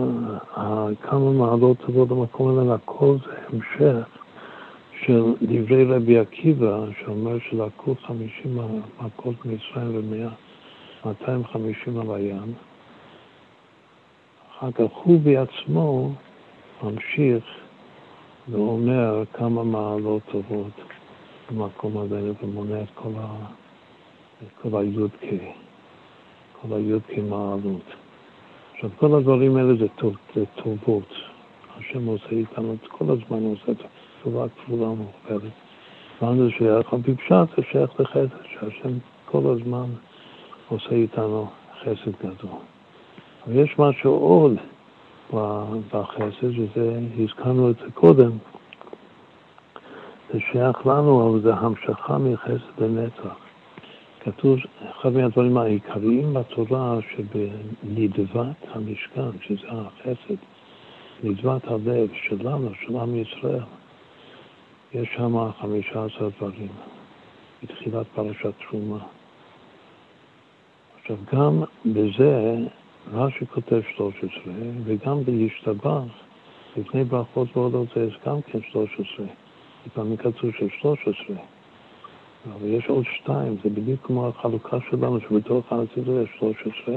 A: ה, כמה מעלות טובות במקום הזה, הכל זה המשך של דברי רבי עקיבא, שאומר שלקחו 50 מכות מישראל ו-250 על הים. אחר כך הוא בעצמו ממשיך ואומר כמה מעלות טובות במקום הזה ומונה את כל, ה, כל הי"ק, כל הי"ק מעלות. עכשיו, כל הדברים האלה זה, טוב, זה טובות. השם עושה איתנו, כל הזמן עושה את טובה כפולה ומוכפלת. מה זה שייך? פשט זה שייך לחסד, שהשם כל הזמן עושה איתנו חסד גדול. אבל יש משהו עוד בחסד, וזה, הזכרנו את זה קודם, זה שייך לנו, אבל זה המשכה מחסד לנצח. כתוב, אחד מהדברים העיקריים בתורה, שבנדבת המשכן, שזה החסד, נדבת הלב שלנו, של עם ישראל, יש שם חמישה עשר דברים, בתחילת פרשת תרומה. עכשיו, גם בזה רש"י כותב 13, וגם בהשתבח, לפני ברכות ועודות זה גם כן 13. לפעמים כתוב של 13. אבל יש עוד שתיים, זה בדיוק כמו החלוקה שלנו, שבתוך הנציבות יש 13,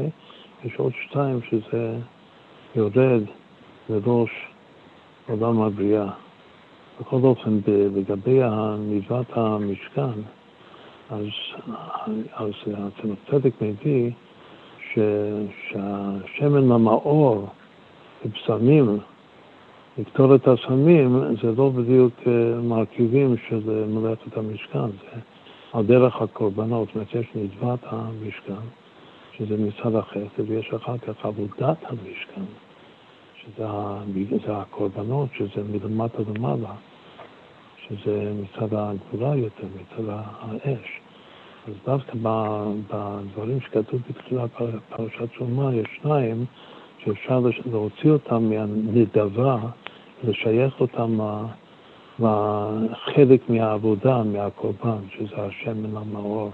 A: יש עוד שתיים שזה יורד לראש עולם הבריאה. בכל אופן, לגבי מצוות המשכן, אז, אז הצמח מביא ש, שהשמן המאור בבשמים, לקטור את הסמים, זה לא בדיוק אה, מרכיבים של מלאכת המשכן, זה על דרך הקורבנות, זאת יש מצוות המשכן, שזה מצד החסד, ויש אחר כך עבודת המשכן. שזה הקורבנות, שזה מלמטה למעלה, שזה מצד הגבולה יותר, מצד האש. אז דווקא בדברים שכתוב בתחילת פרשת תרומה יש שניים שאפשר להוציא אותם מהנדבה, לשייך אותם לחלק מהעבודה, מהקורבן, שזה השמן המאור.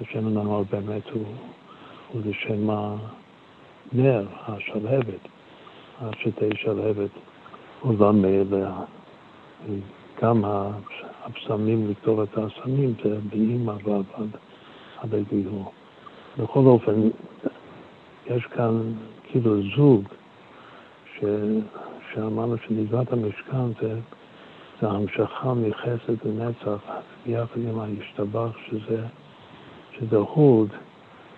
A: השמן המאור באמת הוא, הוא לשם הנר, השלהבת. שתשע שלהבת עולם מאליה. גם הבשמים לכתוב את הסמים זה באימא ועבד עד הגיור. בכל אופן, יש כאן כאילו זוג ש... שאמרנו שנגבת המשכן זה, זה המשכה מחסד לנצח ביחד עם ההשתבח שזה, שזה הוד,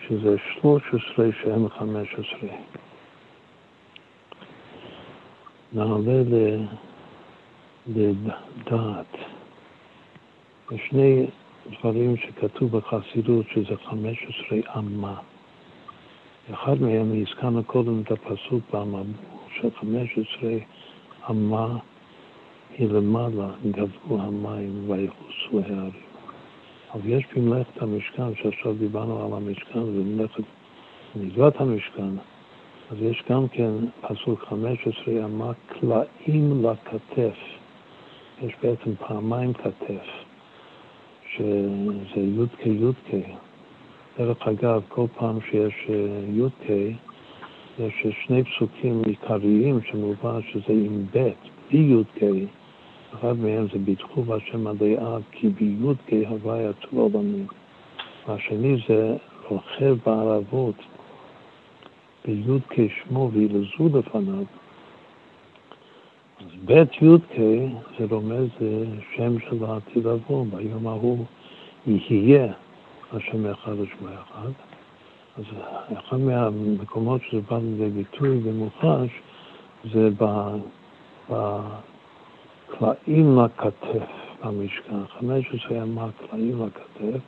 A: שזה 13 שהם 15. נעלה לדעת. יש שני דברים שכתוב בחסידות שזה 15 אמה. אחד מהם, הזכרנו קודם את הפסוק של 15 אמה היא למעלה, גבו המים ויחוסו הערים. אבל יש במלאכת המשכן, שעכשיו דיברנו על המשכן, ומלאכת מצוות המשכן, אז יש גם כן, פסוק 15, אמר קלעים לכתף. יש בעצם פעמיים כתף, שזה י"ק י"ק. דרך אגב, כל פעם שיש אה, י"ק, יש שני פסוקים עיקריים שמובן שזה עם ב', בלי י"ק. אחד מהם זה ביטחו בהשם הדעה כי בי"ק הוויה טוב עולמים. והשני זה רוכב בערבות בי' כשמו וילזו לפניו, בית י"ק זה רומז שם של העתיד לבוא, ביום ההוא יהיה השם אחד ושמו אחד. אז אחד מהמקומות שזה בא לידי ביטוי זה בקלעים לכתף במשכן, 15 ימה קלעים לכתף,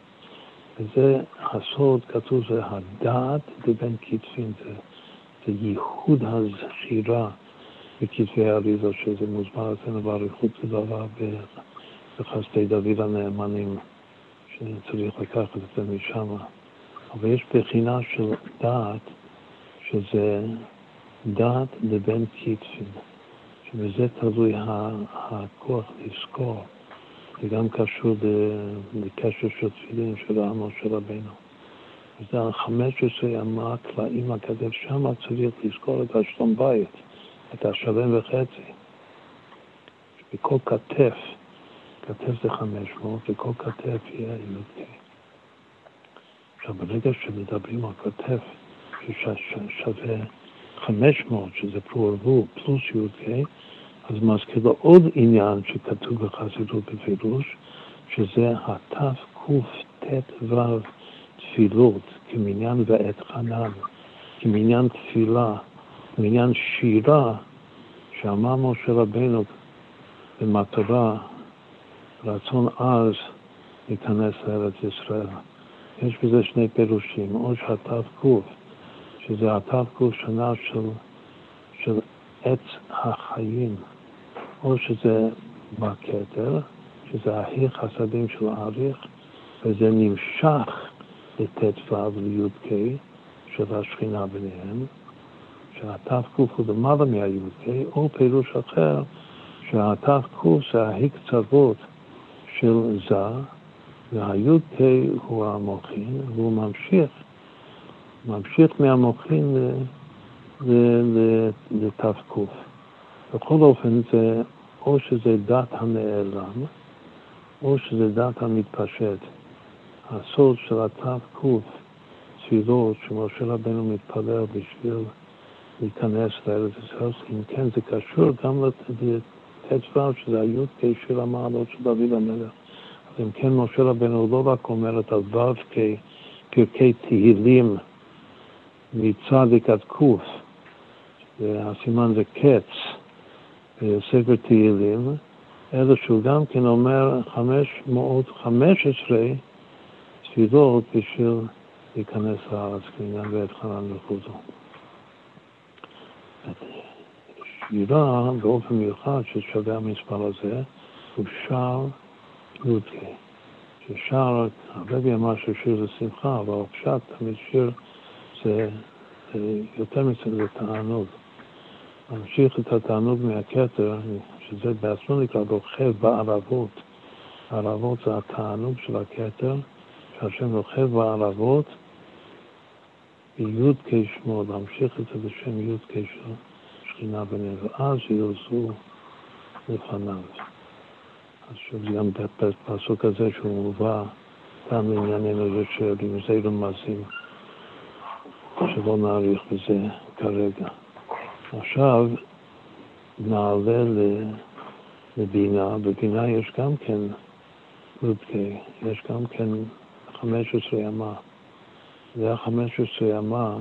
A: וזה הסוד, כתוב, זה הדעת לבין כתפים, זה, זה ייחוד הזכירה בכתבי האריזה, שזה מוסבר אצלנו באריכות לדבר בחסדי דוד הנאמנים, שצריך לקחת את זה משם. אבל יש בחינה של דעת, שזה דעת לבין כתפים, שבזה תלוי הכוח לזכור. זה גם קשור לקשר של תפילין של העם של רבנו. זה ה-15 ימה קלעים לקדם, שם צריך לזכור את השלום בית, את השלם וחצי. בכל כתף, כתף זה 500, וכל כתף יהיה י"ק. עכשיו, ברגע שמדברים על כתף ששווה 500, שזה פרו פלוס י"ק, אז מזכיר לו עוד עניין שכתוב בחסידות בפירוש, שזה התקט"ו תפילות, כמניין ועת חנן, כמניין תפילה, כמניין שירה, שאמר משה רבנו במטרה, רצון עז להיכנס לארץ ישראל. יש בזה שני פירושים, או שהת"ק, שזה הת"ק שנה של, של עץ החיים, או שזה בכתר, שזה ההיא חסדים של האריך, וזה נמשך לט"ו ולי"ק של השכינה ביניהם, שהת"ק הוא למעלה מהי"ק, או פירוש אחר, שהת"ק זה ההקצוות של זה, והי"ק הוא המוחין, והוא ממשיך, ממשיך מהמוחין לת"ק. בכל אופן, זה או שזה דת הנעלם, או שזה דת המתפשט. הסוד של הת"ק, תפילות שמשה רבנו מתפלל בשביל להיכנס לארץ ישראל, אם כן זה קשור גם לט"ו, שזה הי"ק של המעלות של דוד המלך. אז אם כן, משה רבנו לא רק אומר את הו"ק פרקי תהילים מצדיק עד ק', והסימן זה קץ. ספר תהילים, אלא שהוא גם כן אומר 515 תפילות בשביל להיכנס לארץ, כעניין ואת חנן וכו'. שירה באופן מיוחד ששווה המספר הזה הוא שער י"ק. ששר, הרבי אמר ששיר זה שמחה, אבל פשט תמיד שיר זה, יותר מזה, זה תענוג. להמשיך את התענוג מהכתר, שזה בעצמו נקרא רוכב בערבות. הערבות זה התענוג של הכתר, שהשם רוכב בערבות, בי"ק שמו, להמשיך את זה בשם י"ק של שכינה ביניהם, ואז ירזו לפניו. אז שוב, גם בפסוק הזה שהוא מובא גם לענייננו זה של רמזי רמזים, שלא נאריך בזה כרגע. עכשיו נעלה לבינה, בבינה יש גם כן רודקי, יש גם כן 15 ימה. זה ה-15 ימה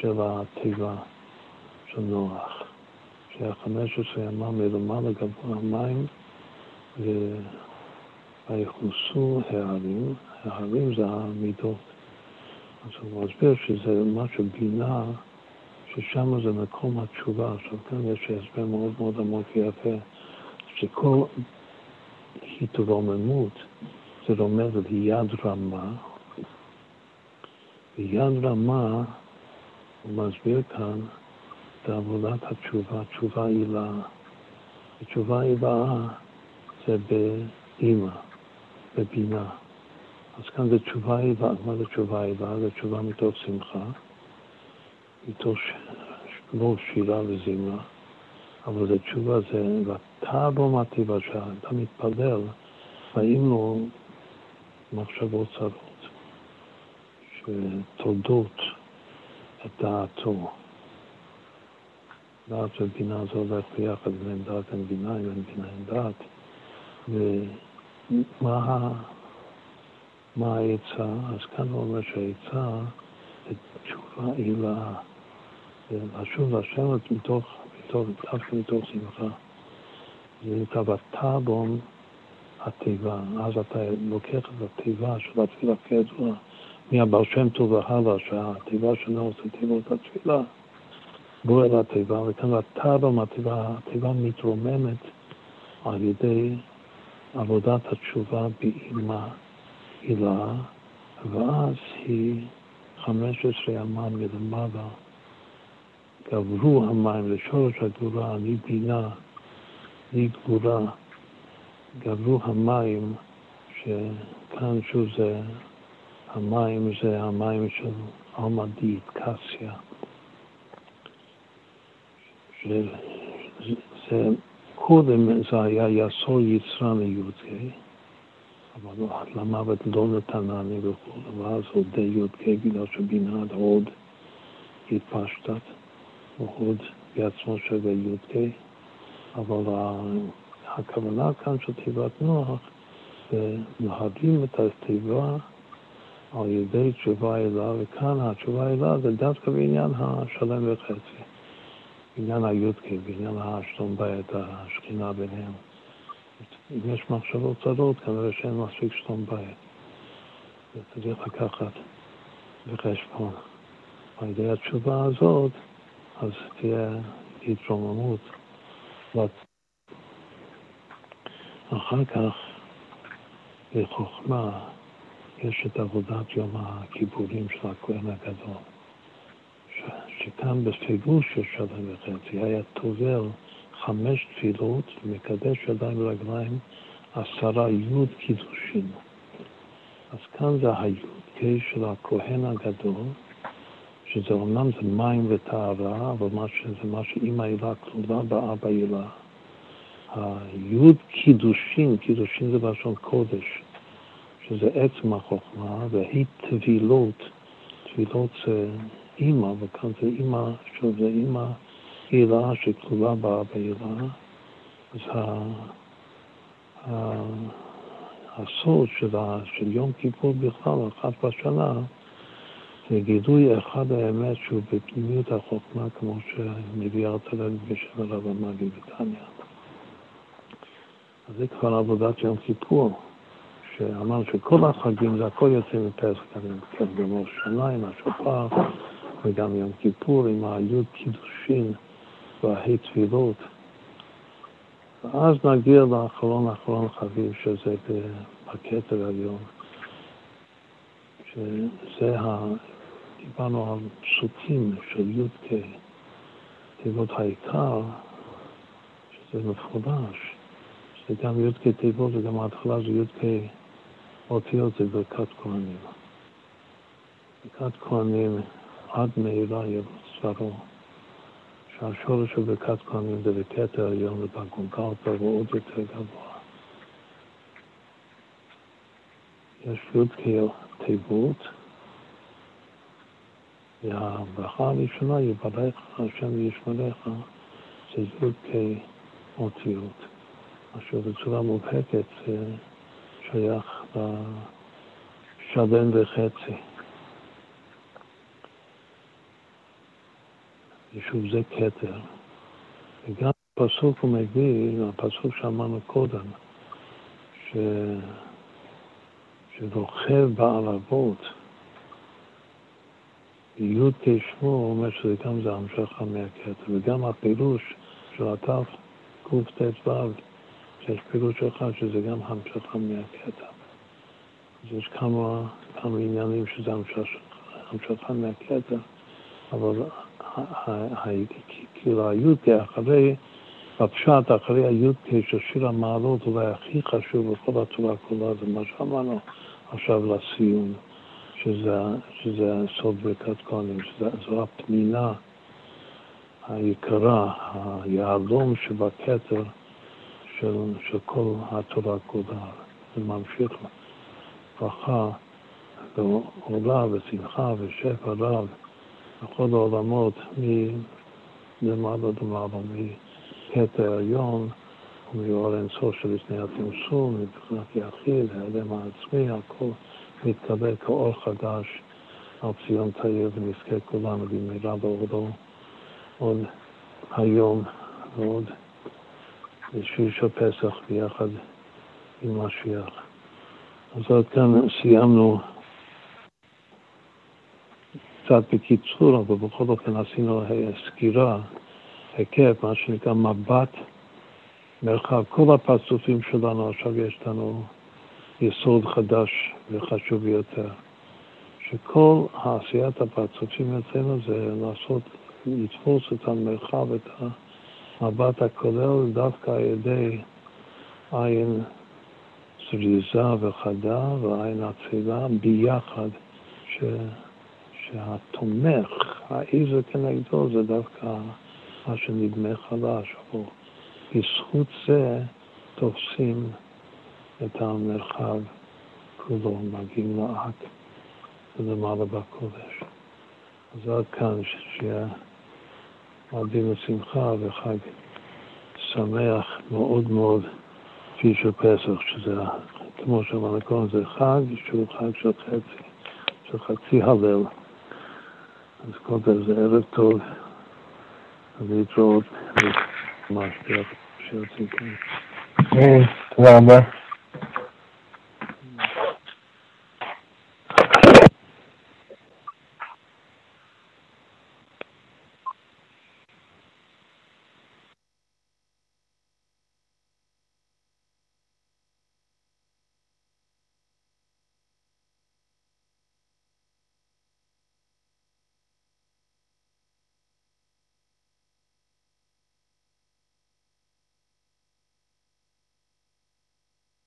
A: של התיבה של נוח, שה-15 ימה מלמעלה גבוה המים ויכוסו הערים, הערים זה המידות. אז הוא מסביר שזה משהו בינה ששם זה מקום התשובה. עכשיו כאן יש הסבר מאוד מאוד עמוק ויפה, שכל התרוממות זה רומז על יד רמה, ויד רמה, הוא מסביר כאן, זה עבודת התשובה, תשובה עילה. ותשובה עילה זה באימא, בבינה. אז כאן זה תשובה עילה, מה זה תשובה עילה? זה תשובה מתוך שמחה. איתו לא שירה וזמרה, אבל זה תשובה, זה ואתה בו מטיבה אתה מתפלל, באים לו מחשבות צרות, שתולדות את דעתו. דעת ובינה זה הולך ביחד, בין דעת אין בינה, בין בינה אין דעת. ומה מה העצה? אז כאן הוא אומר שהעצה זה תשובה עילה. לשוב לשבת מתוך, מתוך, דווקא מתוך שמחה. זה נקרא בטאבון התיבה. אז אתה לוקח את התיבה של התפילה כידוע מהבר שם טוב והלאה, שהתיבה שלנו זה תיבות התפילה. בוא אל התיבה, וכאן בטאבון התיבה, התיבה מתרוממת על ידי עבודת התשובה באימה הילה, ואז היא 15 אמן מלמעלה. גברו המים לשורש הגבורה, אני בינה, אני גבורה. גברו המים, שכאן שוב זה, המים זה המים של עלמדית, קסיה. זה, קודם זה היה יסור יצרן לי"ק, אבל למוות לא נתנני וכו', ואז עוד י"ק בגלל שבינה עד עוד התפשטת, והוד בעצמו שווה י"ק, אבל הכוונה כאן של תיבת נוח זה להדלים את התיבה על ידי תשובה אלה, וכאן התשובה אלה זה דווקא בעניין השלם וחצי, בעניין הי"ק, בעניין השלום בית, השכינה ביניהם. אם יש מחשבות צרות, כנראה שאין מספיק שלום בית. צריך לקחת בחשבון. על ידי התשובה הזאת, אז תהיה התרוממות. אחר כך, בחוכמה, יש את עבודת יום הכיפורים של הכהן הגדול. שכאן בפירוש של שלם וחצי היה טובל חמש תפילות ומקדש ידיים ורגליים עשרה י' קידושין. אז כאן זה הי' של הכהן הגדול, שזה אומנם זה מים וטהרה, אבל מה שזה מה שאימא הילה כלולה באבא הילה. הי' קידושין, קידושין זה בלשון קודש, שזה עצם החוכמה, והיא טבילות, טבילות זה אימא, וכאן זה אימא, שזה אימא הילה שכלולה בהילה, אז הסוד של, של יום כיפור בכלל, אחת בשנה, זה גילוי אחד האמת שהוא בפנימיות החוכמה, כמו שמביא ארצלן בשם הרב המאגי בתניא. אז זה כבר עבודת יום כיפור, שאמרנו שכל החגים זה הכל יוצא מפסח, גם בראש השנה עם השופר, וגם יום כיפור עם היוד קידושין. וההי תפילות. ואז נגיע לאחרון אחרון חביב, שזה בכתר העליון, שזה ה... דיברנו על פסוקים של י"ק, תיבות העיקר, שזה מפורש, שזה גם י"ק תיבות וגם ההתחלה זה י"ק אותיות, זה ברכת כהנים. ברכת כהנים עד מהירה יבוא צברו. שהשורש של ברכת כהנים זה בכתר עליון ובגולגלתא הוא עוד יותר גבוה. יש י"ק תיבות, והברכה הראשונה, יברך השם וישמריך, זה י"ק אותיות, אשר בצורה מובהקת שייך לשלם וחצי. ושוב זה כתר. וגם הפסוק הוא מביא, הפסוק שאמרנו קודם, ש... שרוכב בערבות, י' כשמו אומר שזה גם זה המשכה מהכתר, וגם הפירוש של התף קט"ו, שיש פירוש אחד שזה גם המשכה מהכתר. אז יש כמה, כמה עניינים שזה המשכה מהכתר, אבל כאילו הי"ק אחרי, בפשט אחרי הי"ק של שיר המעלות אולי הכי חשוב בכל התורה כולה זה מה שאמרנו עכשיו לסיום, שזה, סוד ברכת כהנים, שזו הפנינה היקרה, היהלום שבכתר של, של כל התורה כולה. זה ממשיך ברכה ועולה ושמחה ושפע רב. בכל העולמות, למעלה למעלה, מחטא העליון ומאור אינסוף של לפני התמסור, מבחינת יחיד, ההלם העצמי, הכל מתקבל כאור חדש. על ציון תאיר ונזכה כולנו במהרה בעודו. עוד היום ועוד בשביל של פסח ביחד עם משיח. אז עד כאן סיימנו קצת בקיצור, אבל בכל אופן עשינו סקירה, היקף, מה שנקרא מבט, מרחב. כל הפרצופים שלנו, עכשיו יש לנו יסוד חדש וחשוב ביותר. שכל עשיית הפרצופים אצלנו זה לעשות, לתפוס את המרחב, את המבט הכולל, דווקא על ידי עין זריזה וחדה ועין אצילה ביחד, ש... שהתומך, העזר כנגדו, זה דווקא מה שנדמה חלש, אבל בזכות זה תופסים את המרחב כולו, מגיעים לאק ולמעלה בקודש. אז עד כאן, שיהיה מועדים לשמחה וחג שמח מאוד מאוד כפי של פסח, שזה, כמו שאמרנו קודם, זה חג שהוא חג של חצי, של חצי הלל. אז כל זה ערב טוב, ולהתראות ממש ביחד שיוצאים כאן.
B: תודה רבה.